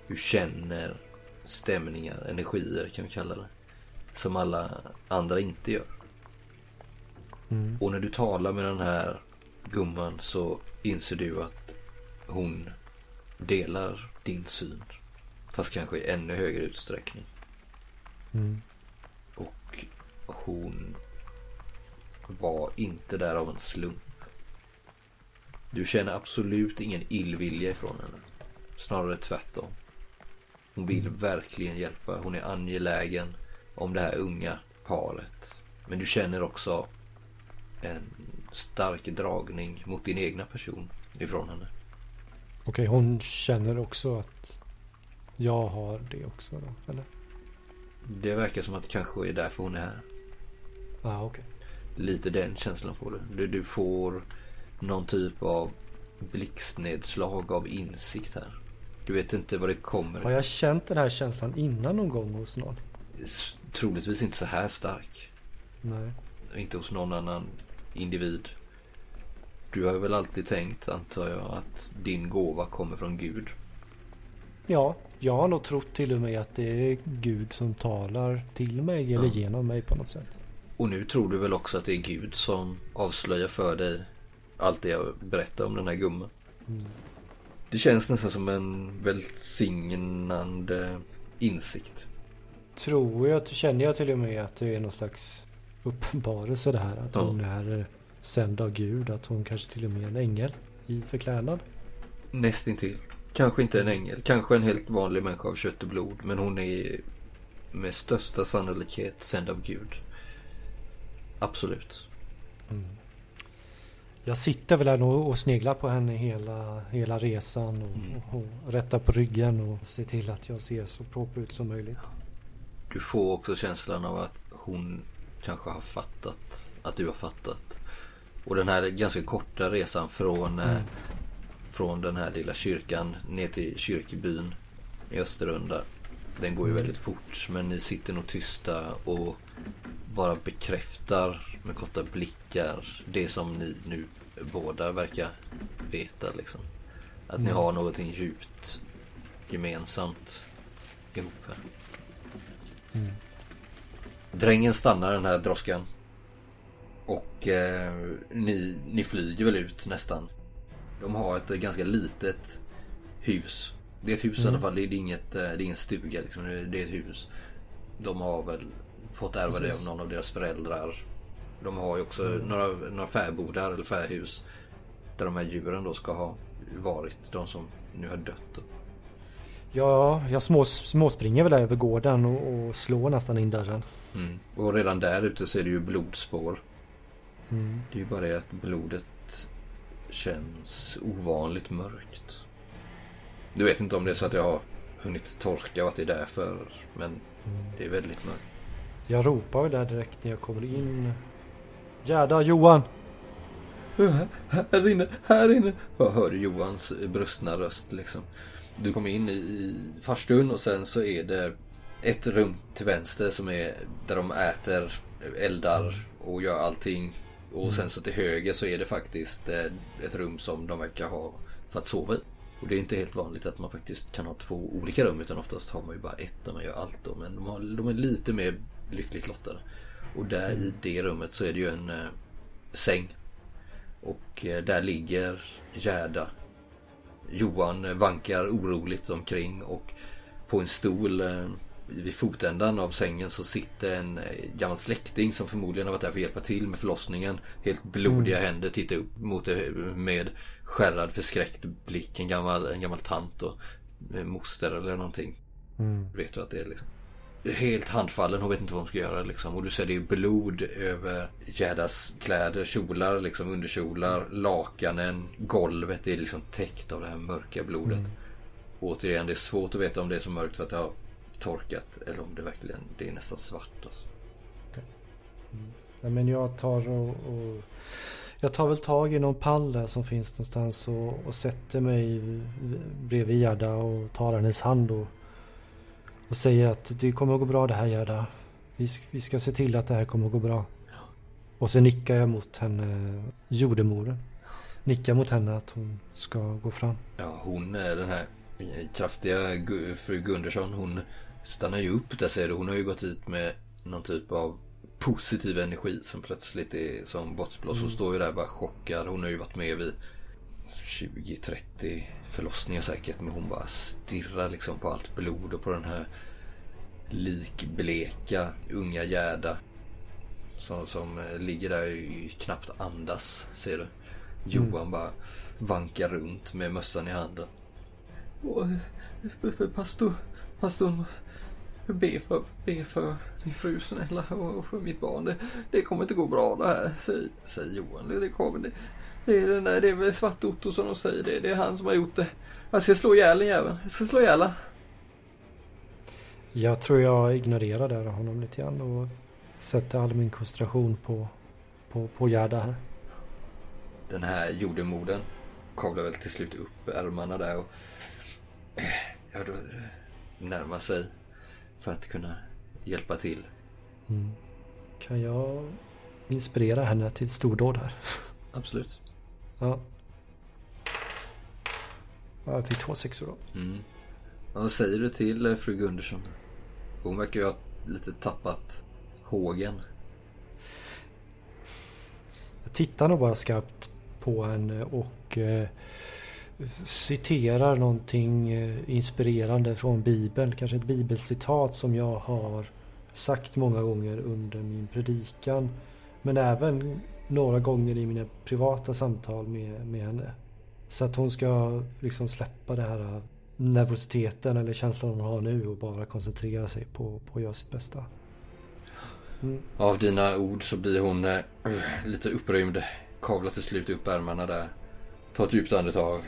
Du känner stämningar, energier kan vi kalla det. Som alla andra inte gör. Mm. Och när du talar med den här gumman så inser du att hon delar din syn. Fast kanske i ännu högre utsträckning. Mm. Och hon var inte där av en slump. Du känner absolut ingen illvilja ifrån henne. Snarare tvärtom. Hon vill verkligen hjälpa. Hon är angelägen om det här unga paret. Men du känner också en stark dragning mot din egna person ifrån henne. Okej, hon känner också att jag har det också då, eller? Det verkar som att det kanske är därför hon är här. Ja, ah, okej. Lite den känslan får du. du. Du får någon typ av blixtnedslag av insikt här. Du vet inte vad det kommer Har jag känt den här känslan innan någon gång hos någon? S- Troligtvis inte så här stark. Nej. Inte hos någon annan individ. Du har väl alltid tänkt, antar jag, att din gåva kommer från Gud. Ja, jag har nog trott till och med att det är Gud som talar till mig eller Ja. genom mig på något sätt. Och nu tror du väl också att det är Gud som avslöjar för dig allt det jag berättar om den här gumman. Det känns nästan som en välsignande insikt. Tror jag, känner jag till och med att det är någon slags uppenbarelse det här. Att Ja. hon är eh, sänd av Gud. Att hon kanske till och med är en ängel i förklädnad. Nästintill. Kanske inte en ängel, kanske en helt vanlig människa av kött och blod. Men hon är med största sannolikhet sänd av Gud. Absolut. Jag sitter väl här och sneglar på henne hela, hela resan och, Mm. och, och rättar på ryggen och ser till att jag ser så proper ut som möjligt. Du får också känslan av att hon kanske har fattat att du har fattat. Och den här ganska korta resan från, eh, från den här lilla kyrkan ner till kyrkbyn i Österunda. Den går ju väldigt fort men ni sitter nog tysta och bara bekräftar med korta blickar det som ni nu båda verkar veta liksom. Att ni har någonting djupt gemensamt ihop här. Drängen stannar den här droskan. Och eh, ni, ni flyger väl ut nästan. De har ett ganska litet hus. Det är ett hus i alla fall. Det är inget, eh, det är ingen stuga liksom. Det är- Det är ett hus. De har väl fått ärva det av Precis. någon av deras föräldrar. De har ju också några, några fäbodar eller fähus. Där de här djuren då ska ha varit. De som nu har dött. Ja, jag små, småspringer väl över gården och, och slår nästan in dörren. Mm. Och redan där ute ser du ju blodspår. Mm. Det är ju bara det att blodet känns ovanligt mörkt. Du vet inte om det är så att jag har hunnit torka och att det är därför. Men det är väldigt mörkt. Jag ropar väl där direkt när jag kommer in. Gerda, Johan! Här inne, här inne. Jag hör Johans brustna röst liksom. Du kommer in i, i farstun och sen så är det ett rum till vänster som är där de äter, eldar och gör allting. Och sen så till höger så är det faktiskt eh, ett rum som de verkar ha för att sova i. Och det är inte helt vanligt att man faktiskt kan ha två olika rum utan oftast har man ju bara ett där man gör allt då. Men de, har, de är lite mer lyckligt lottade. Och där i det rummet så är det ju en eh, säng och eh, där ligger Gerda. Johan eh, vankar oroligt omkring och på en stol eh, vid fotändan av sängen så sitter en eh, gammal släkting som förmodligen har varit där för att hjälpa till med förlossningen. Helt blodiga händer, tittar upp mot det med skärrad förskräckt blick. En gammal, en gammal tant och eh, moster eller någonting. Vet du att det är liksom. Helt handfallen, hon vet inte vad hon ska göra liksom. Och du ser det är blod över Gerdas kläder, kjolar, liksom underkjolar, lakanen, golvet är liksom täckt av det här mörka blodet. Återigen, det är svårt att veta om det är så mörkt för att det har torkat eller om det verkligen, det är nästan svart alltså. Nej, men jag tar och, och Jag tar väl tag i någon pall där som finns någonstans och, och sätter mig bredvid Gerda och tar hennes hand och, och säger att det kommer att gå bra det här Gerda. Vi, vi ska se till att det här kommer att gå bra. Och så nickar jag mot henne, jordemoren. Nickar mot henne att hon ska gå fram. Ja, hon är den här kraftiga Gu- fru Gundersson. Hon stannar ju upp där ser du. Hon har ju gått hit med någon typ av positiv energi som plötsligt är som bortblåst. Hon står ju där bara chockad. Hon har ju varit med vid 20-30 förlossningar säkert. Men hon bara stirrar liksom på allt blod och på den här likbleka unga Gerda. Som, som eh, ligger där och knappt andas ser du. Johan bara vankar runt med mössan i handen. Och, pastor, pastorn, be för, be för din fru snälla och för mitt barn. Det, det kommer inte gå bra det här, säger, säger Johan. Det, det kommer, det, det, är den där, det är väl Svart-Otto som de säger, det, det är han som har gjort det. Jag ska slå ihjäl den jäveln, jag ska slå ihjäl. Jag tror jag ignorerar där honom lite grann och sätter all min koncentration på, på, på Gerda här. Den här jordemodern kavlar väl till slut upp ärmarna där och eh, ja, då närmar sig för att kunna hjälpa till. Mm. Kan jag inspirera henne till stordåd här? Absolut. Ja. Ja, jag fick två sexor då. Mm. Vad säger du till eh, fru Gundersson? För hon verkar ju ha lite tappat hågen. Jag tittar nog bara skarpt på henne och eh, citerar någonting eh, inspirerande från Bibeln. Kanske ett bibelcitat som jag har sagt många gånger under min predikan. Men även några gånger i mina privata samtal med, med henne. Så att hon ska liksom släppa det här äh, nervositeten eller känslan hon har nu och bara koncentrera sig på, på att göra sitt bästa. Mm. Av dina ord så blir hon uh, lite upprymd. Kavlar till slut upp ärmarna där. Tar ett djupt andetag.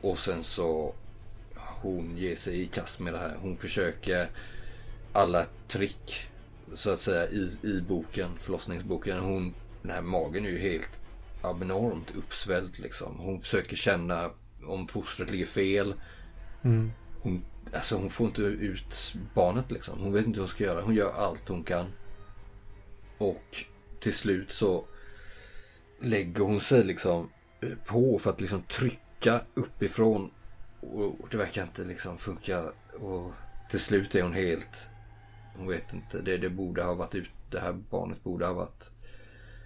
Och sen så hon ger sig i kast med det här. Hon försöker alla trick så att säga i, i boken, förlossningsboken. Hon, den här magen är ju helt abnormt uppsvälld liksom. Hon försöker känna om fostret ligger fel. Mm. Hon, alltså hon får inte ut barnet liksom. Hon vet inte vad hon ska göra. Hon gör allt hon kan. Och till slut så lägger hon sig liksom på för att liksom trycka uppifrån. Och det verkar inte liksom funka. Och till slut är hon helt... Hon vet inte. Det, det borde ha varit ut. Det här barnet borde ha varit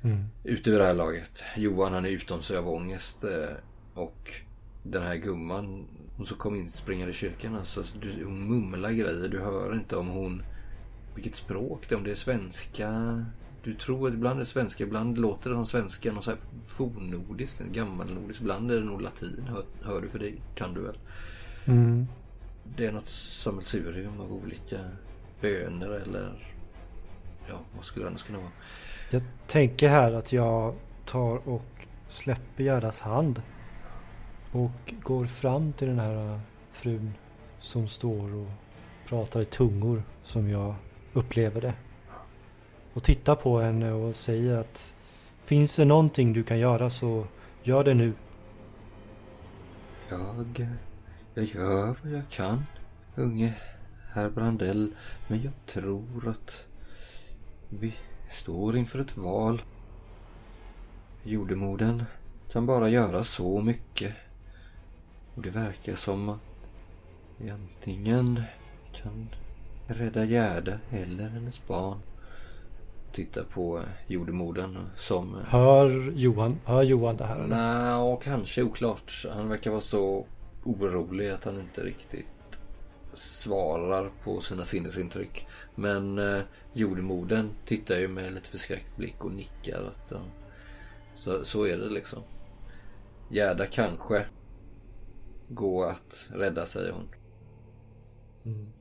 Mm. ute vid det här laget. Johan han är utom sig av ångest. eh, Och den här gumman hon som kom in springande i kyrkan. Alltså, du, hon mumlar grejer. Du hör inte om hon... Vilket språk det är. Om det är svenska. Du tror att ibland är det svenska. Ibland låter det som svenska. Någon så här fornnordisk. Gammalnordisk. Ibland är det nog latin. Hör, hör du för det kan du väl. Mm. Det är något sammelsurium av olika böner eller... Ja, vad skulle det annars kunna vara? Jag tänker här att jag tar och släpper Gerdas hand. Och går fram till den här äh, frun som står och pratar i tungor som jag upplever det. Och tittar på henne och säger att finns det någonting du kan göra så gör det nu. Jag, jag gör vad jag kan, unge herr Brandell. Men jag tror att vi står inför ett val. Jordemodern kan bara göra så mycket. Och det verkar som att vi antingen kan rädda Gerda eller hennes barn. Titta på jordemodern som... Hör Johan, hör Johan det här? Nej, och kanske oklart. Han verkar vara så orolig att han inte riktigt svarar på sina sinnesintryck. Men eh, jordemodern tittar ju med lite förskräckt blick och nickar. Att, ja, så, så är det liksom. Gerda kanske går att rädda, säger hon. Mm.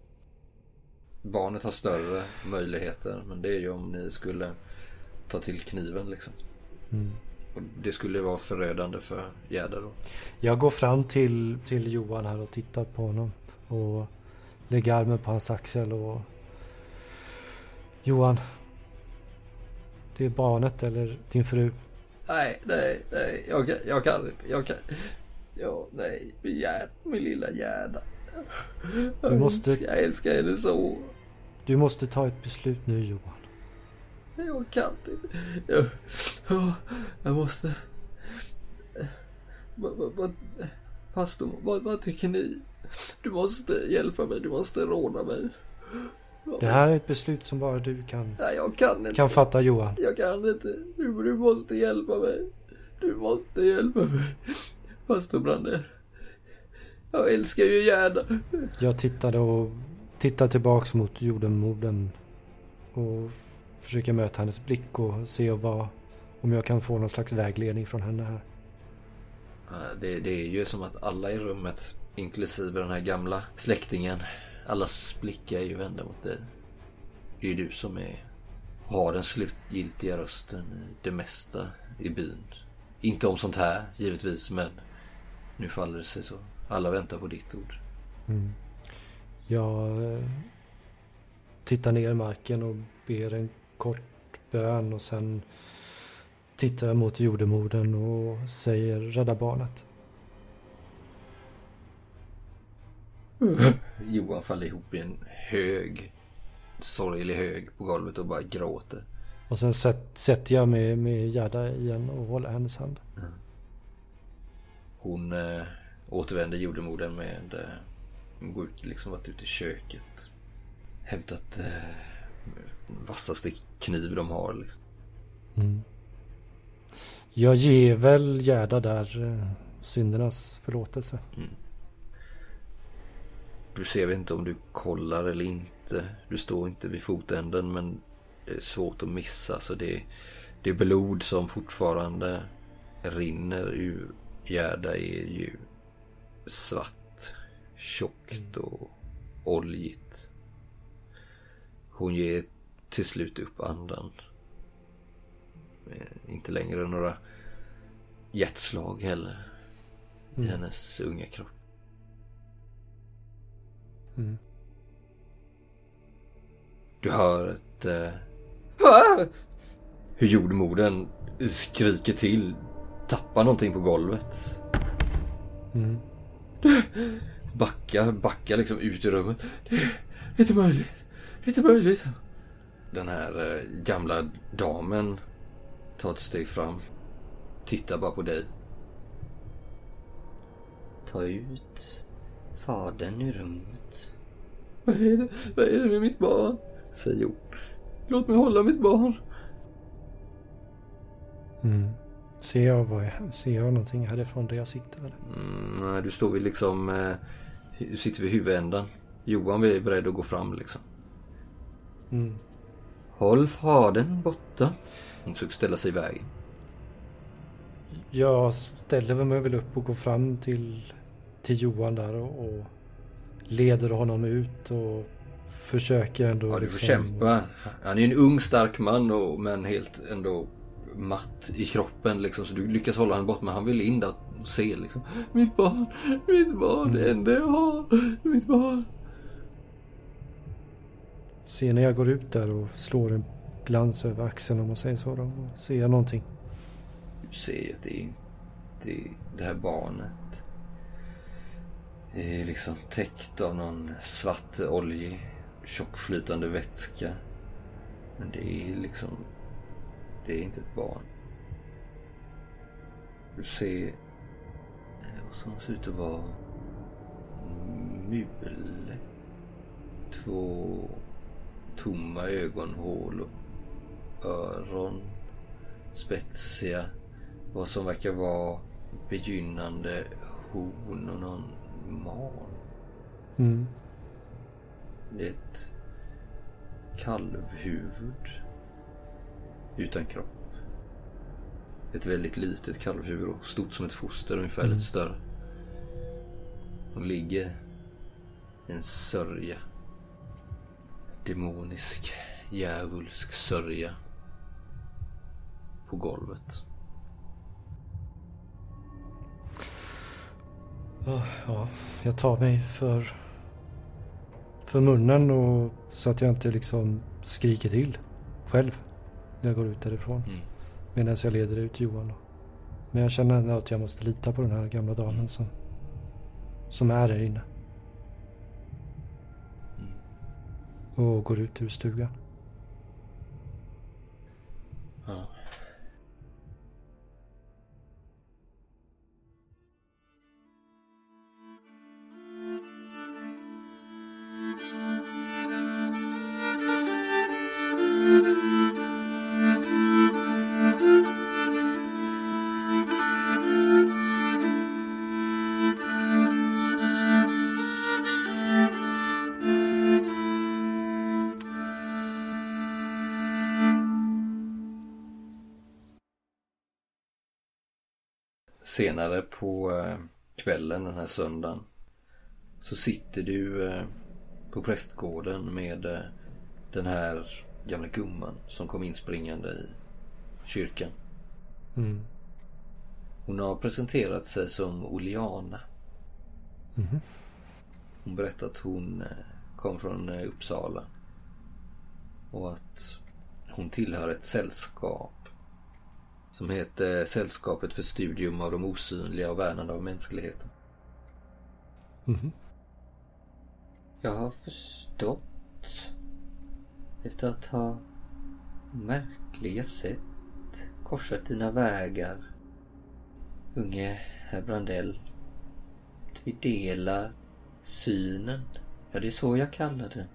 Barnet har större möjligheter, men det är ju om ni skulle ta till kniven liksom. Mm. Och det skulle vara förödande för Gerda då. Jag går fram till, till Johan här och tittar på honom. Och lägger armen på hans axel och... Johan. Det är barnet eller din fru. Nej, nej, nej. Jag, kan- jag kan inte. Jag kan... Ja, nej. Min, Gerd, min lilla. Jag Du måste- jag älskar henne så. Du måste ta ett beslut nu Johan. Jag kan inte. Jag, ja, jag måste... Vad, vad, vad, pastor, vad, vad tycker ni? Du måste hjälpa mig. Du måste råda mig. Det här är ett beslut som bara du kan, Nej, jag kan inte. kan fatta Johan. Jag kan inte. Du, du måste hjälpa mig. Du måste hjälpa mig. Pastor Brander. Jag älskar ju Gerda. Jag tittade och tittar tillbaks mot jordemodern. Och försöker möta hennes blick och se vad, om jag kan få någon slags vägledning från henne här. Det, det är ju som att alla i rummet, inklusive den här gamla släktingen, allas blickar är ju vända mot dig. Det är ju du som är, har den slutgiltiga rösten i det mesta i byn. Inte om sånt här, givetvis, men nu faller det sig så. Alla väntar på ditt ord. Mm. Jag eh, tittar ner i marken och ber en kort bön och sen tittar jag mot jordemodern och säger rädda barnet. Johan faller ihop i en hög, sorglig hög på golvet och bara gråter. Och sen sätt, sätter jag mig med Gerda igen och håller hennes hand. Hon eh, återvänder jordemodern med... Eh, går ut, liksom varit ute i köket. Hämtat eh, vassaste kniv de har. Liksom. Mm. Jag ger väl Gerda där eh, syndernas förlåtelse. Du ser väl inte om du kollar eller inte. Du står inte vid fotänden men det är svårt att missa. Så det, det blod som fortfarande rinner ur Gerda är ju svart. tjockt och oljigt. Hon ger till slut upp andan. Eh, Inte längre några hjärtslag heller i hennes unga kropp. Mm. Du hör ett... Eh, hur jordmodern skriker till. Tappar någonting på golvet. Mm. Backar, backar liksom ut i rummet. Det är inte möjligt. Det är inte möjligt. Den här eh, gamla damen tar ett steg fram. Tittar bara på dig. Ta ut fadern ur rummet. Vad är det, vad är det med mitt barn? Säger hon. Låt mig hålla mitt barn. Mm. Ser jag, vad jag, ser jag någonting härifrån där jag sitter eller? Mm, nej, du står vid liksom... Eh, du sitter vid huvudändan. Johan är beredd att gå fram liksom. Mm. Håll fadern borta. Hon försöker ställa sig i vägen. Jag ställer mig väl upp och går fram till, till Johan där och, och leder honom ut och försöker ändå... Ja, du får liksom- kämpa. Han är en ung stark man och, men helt ändå matt i kroppen liksom. Så du lyckas hålla honom bort men han vill in där och se liksom. Mitt barn, mitt barn, det enda jag har. Mitt barn. Ser när jag går ut där och slår en glans över axeln om man säger så då. Ser jag någonting. Du ser att det är det här barnet. Det är liksom täckt av någon svart oljig tjockflytande vätska. Men det är liksom, det är inte ett barn. Du ser eh, vad som ser ut att vara mule. Två tomma ögonhål och öron. Spetsiga. Vad som verkar vara begynnande horn och någon man. Mm. Ett kalvhuvud. Utan kropp. Ett väldigt litet kalvhuvud och stort som ett foster, ungefär lite större. Hon ligger i en sörja. Demonisk, djävulsk sörja. På golvet. Ja, Ja, jag tar mig för, för munnen och så att jag inte liksom skriker till själv när jag går ut därifrån. Mm. Medan jag leder ut Johan. Men jag känner ändå att jag måste lita på den här gamla damen som, som är där inne. Och går ut ur stugan. Ja. Senare på eh, kvällen den här söndagen så sitter du eh, på prästgården med eh, den här gamla gumman som kom inspringande i kyrkan. Mm. Hon har presenterat sig som Oliana. Mhm. Hon berättar att hon eh, kom från eh, Uppsala. Och att hon tillhör ett sällskap som heter Sällskapet för studium av de osynliga och värnande av mänskligheten. Mhm. Jag har förstått efter att ha märkliga sätt korsat dina vägar, unge herr Brandell, att vi delar synen. Ja, det är så jag kallar det.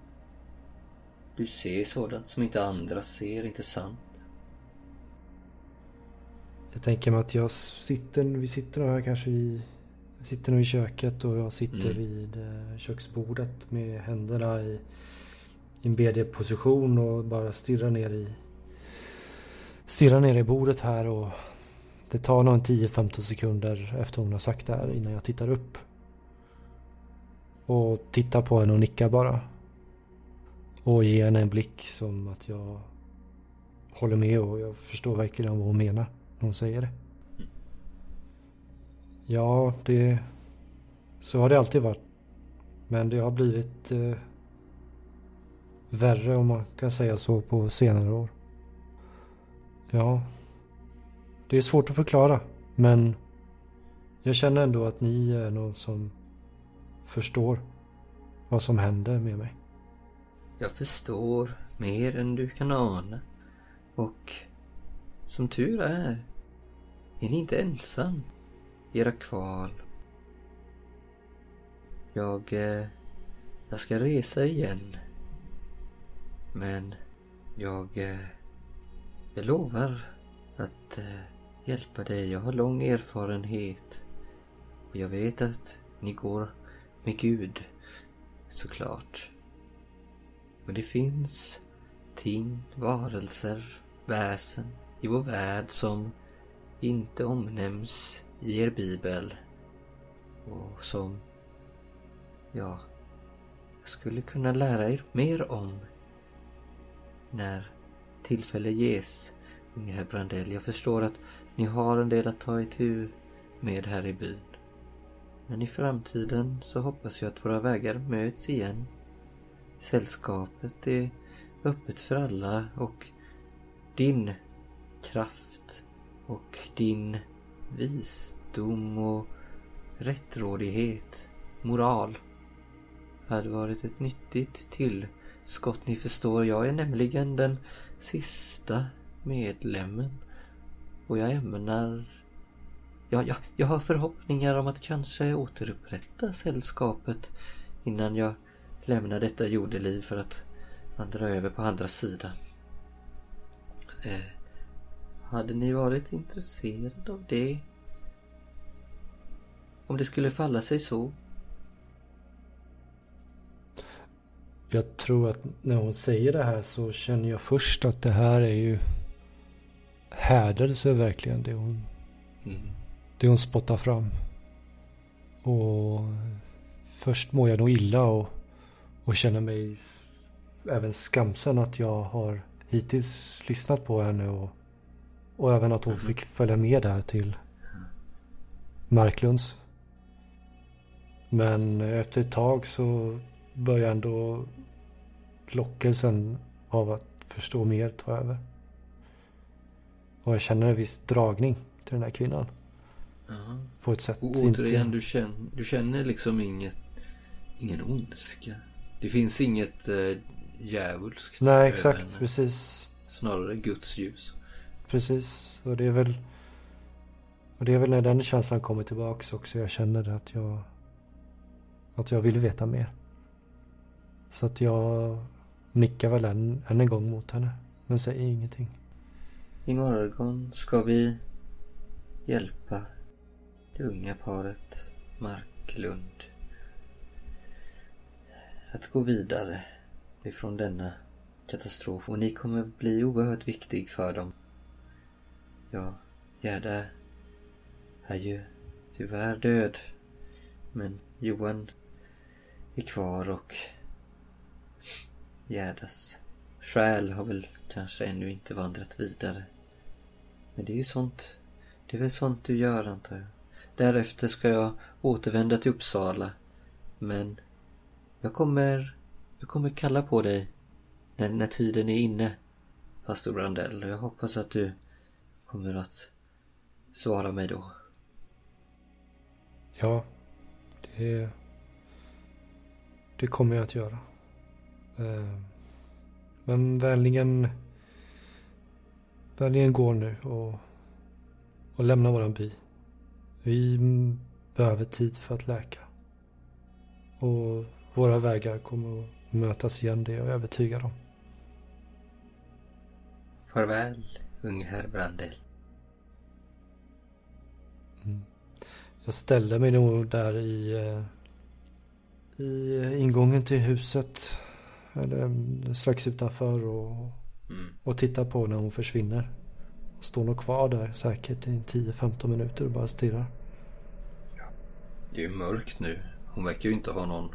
Du ser sådant som inte andra ser, inte sant? Jag tänker mig att jag sitter, vi sitter här kanske i... Sitter nog i köket och jag sitter Mm. vid eh, köksbordet med händerna i, i en BD-position och bara stirrar ner i... Stirrar ner i bordet här och det tar nog en 10-15 sekunder efter hon har sagt det här innan jag tittar upp. Och tittar på henne och nickar bara. Och ger henne en blick som att jag håller med och jag förstår verkligen vad hon menar hon säger det. Ja, det... Så har det alltid varit. Men det har blivit eh, värre om man kan säga så på senare år. Ja, det är svårt att förklara. Men jag känner ändå att ni är någon som förstår vad som händer med mig. Jag förstår mer än du kan ana. Och som tur är, är ni inte ensam i era kval. Jag, eh, jag ska resa igen. Men jag, eh, jag lovar att eh, hjälpa dig. Jag har lång erfarenhet. Och jag vet att ni går med Gud, såklart. Men det finns ting, varelser, väsen i vår värld som inte omnämns i er bibel. Och som, ja, jag skulle kunna lära er mer om när tillfälle ges, unge herr Brandell. Jag förstår att ni har en del att ta itu med här i byn. Men i framtiden så hoppas jag att våra vägar möts igen. Sällskapet är öppet för alla och din kraft och din visdom och rättrådighet, moral hade varit ett nyttigt tillskott. Ni förstår, jag är nämligen den sista medlemmen och jag ämnar Ja, jag, jag har förhoppningar om att kanske återupprätta sällskapet innan jag lämnar detta jordeliv för att vandra över på andra sidan. Eh, hade ni varit intresserade av det? Om det skulle falla sig så? Jag tror att när hon säger det här så känner jag först att det här är ju hädelse verkligen det hon, Mm. det hon spottar fram. Och först mår jag nog illa och, och känner mig även skamsen att jag har hittills lyssnat på henne och, och även att hon Mhm. fick följa med där till Marklunds. Men efter ett tag så börjar ändå lockelsen av att förstå mer ta över. Och jag känner en viss dragning till den här kvinnan. Ja. På ett sätt. Och inte- återigen, du känner, du känner liksom inget, ingen ondska. Det finns inget eh, djävulskt Nej exakt, henne. precis. Snarare Guds ljus. Precis. Och det är väl Och det är väl när den känslan kommer tillbaks också jag känner att jag Att jag vill veta mer. Så att jag nickar väl än, än en gång mot henne. Men säger ingenting. Imorgon ska vi hjälpa det unga paret Marklund att gå vidare ifrån denna katastrof och ni kommer bli oerhört viktig för dem. Ja, Gerda är ju tyvärr död men Johan är kvar och Gerdas själ har väl kanske ännu inte vandrat vidare. Men det är ju sånt. Det är väl sånt du gör antar jag. Därefter ska jag återvända till Uppsala. Men jag kommer, jag kommer kalla på dig när, när tiden är inne. Pastor Brandell. Jag hoppas att du kommer att svara mig då. Ja, det... Det kommer jag att göra. Eh, Men vänligen... Vänligen gå nu och, och lämna våran by. Vi behöver tid för att läka. Och våra vägar kommer att mötas igen, det är jag övertygad om. Farväl, unge herr Brandell. Jag ställer mig nog där i, eh, i ingången till huset. Eller mm, strax utanför och, Mm. och tittar på när hon försvinner. Står nog kvar där säkert i 10-15 minuter och bara stirrar. Det är ju mörkt nu. Hon verkar ju inte ha någon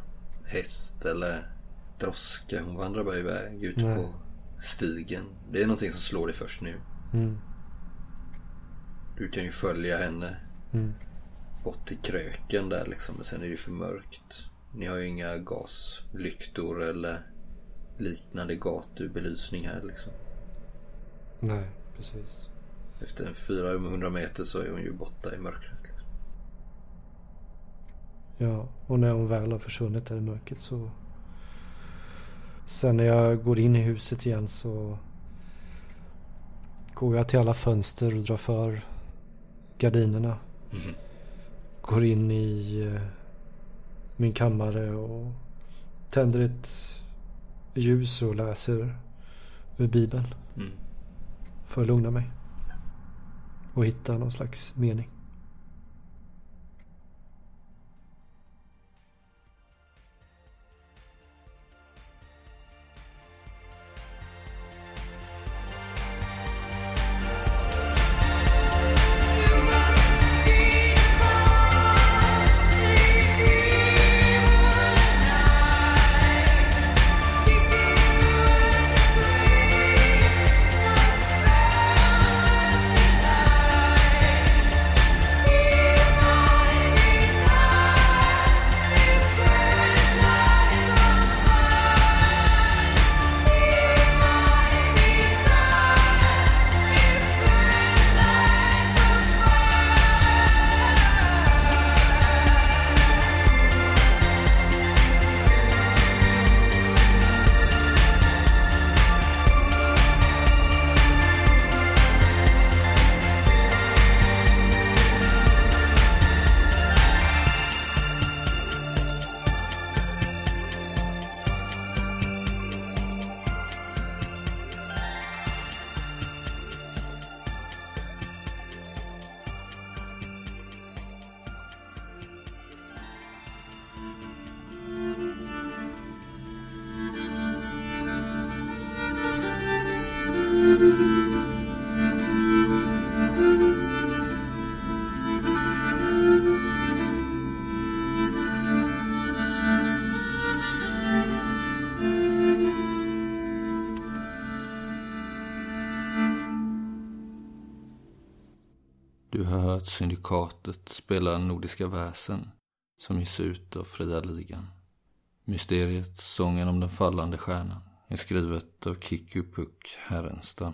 häst eller droska. Hon vandrar bara iväg ut Nej. på stigen. Det är någonting som slår dig först nu. Mm. Du kan ju följa henne Mm. Bort till kröken där liksom. Men sen är det ju för mörkt. Ni har ju inga gaslyktor eller liknande gatubelysning här liksom. Nej, precis. Efter en 400 meter så är hon ju borta i mörkret. Liksom. Ja, och när hon väl har försvunnit där i mörkret så... Sen när jag går in i huset igen så... Går jag till alla fönster och drar för gardinerna. Mhm. Går in i eh, min kammare och tänder ett ljus och läser ur bibeln. Mm. För att lugna mig. Och hitta någon slags mening. Syndikatet spelar Nordiska väsen som ges ut av Fria Ligan. Mysteriet Sången om den fallande stjärnan är skrivet av Kikku Puck Härenstam.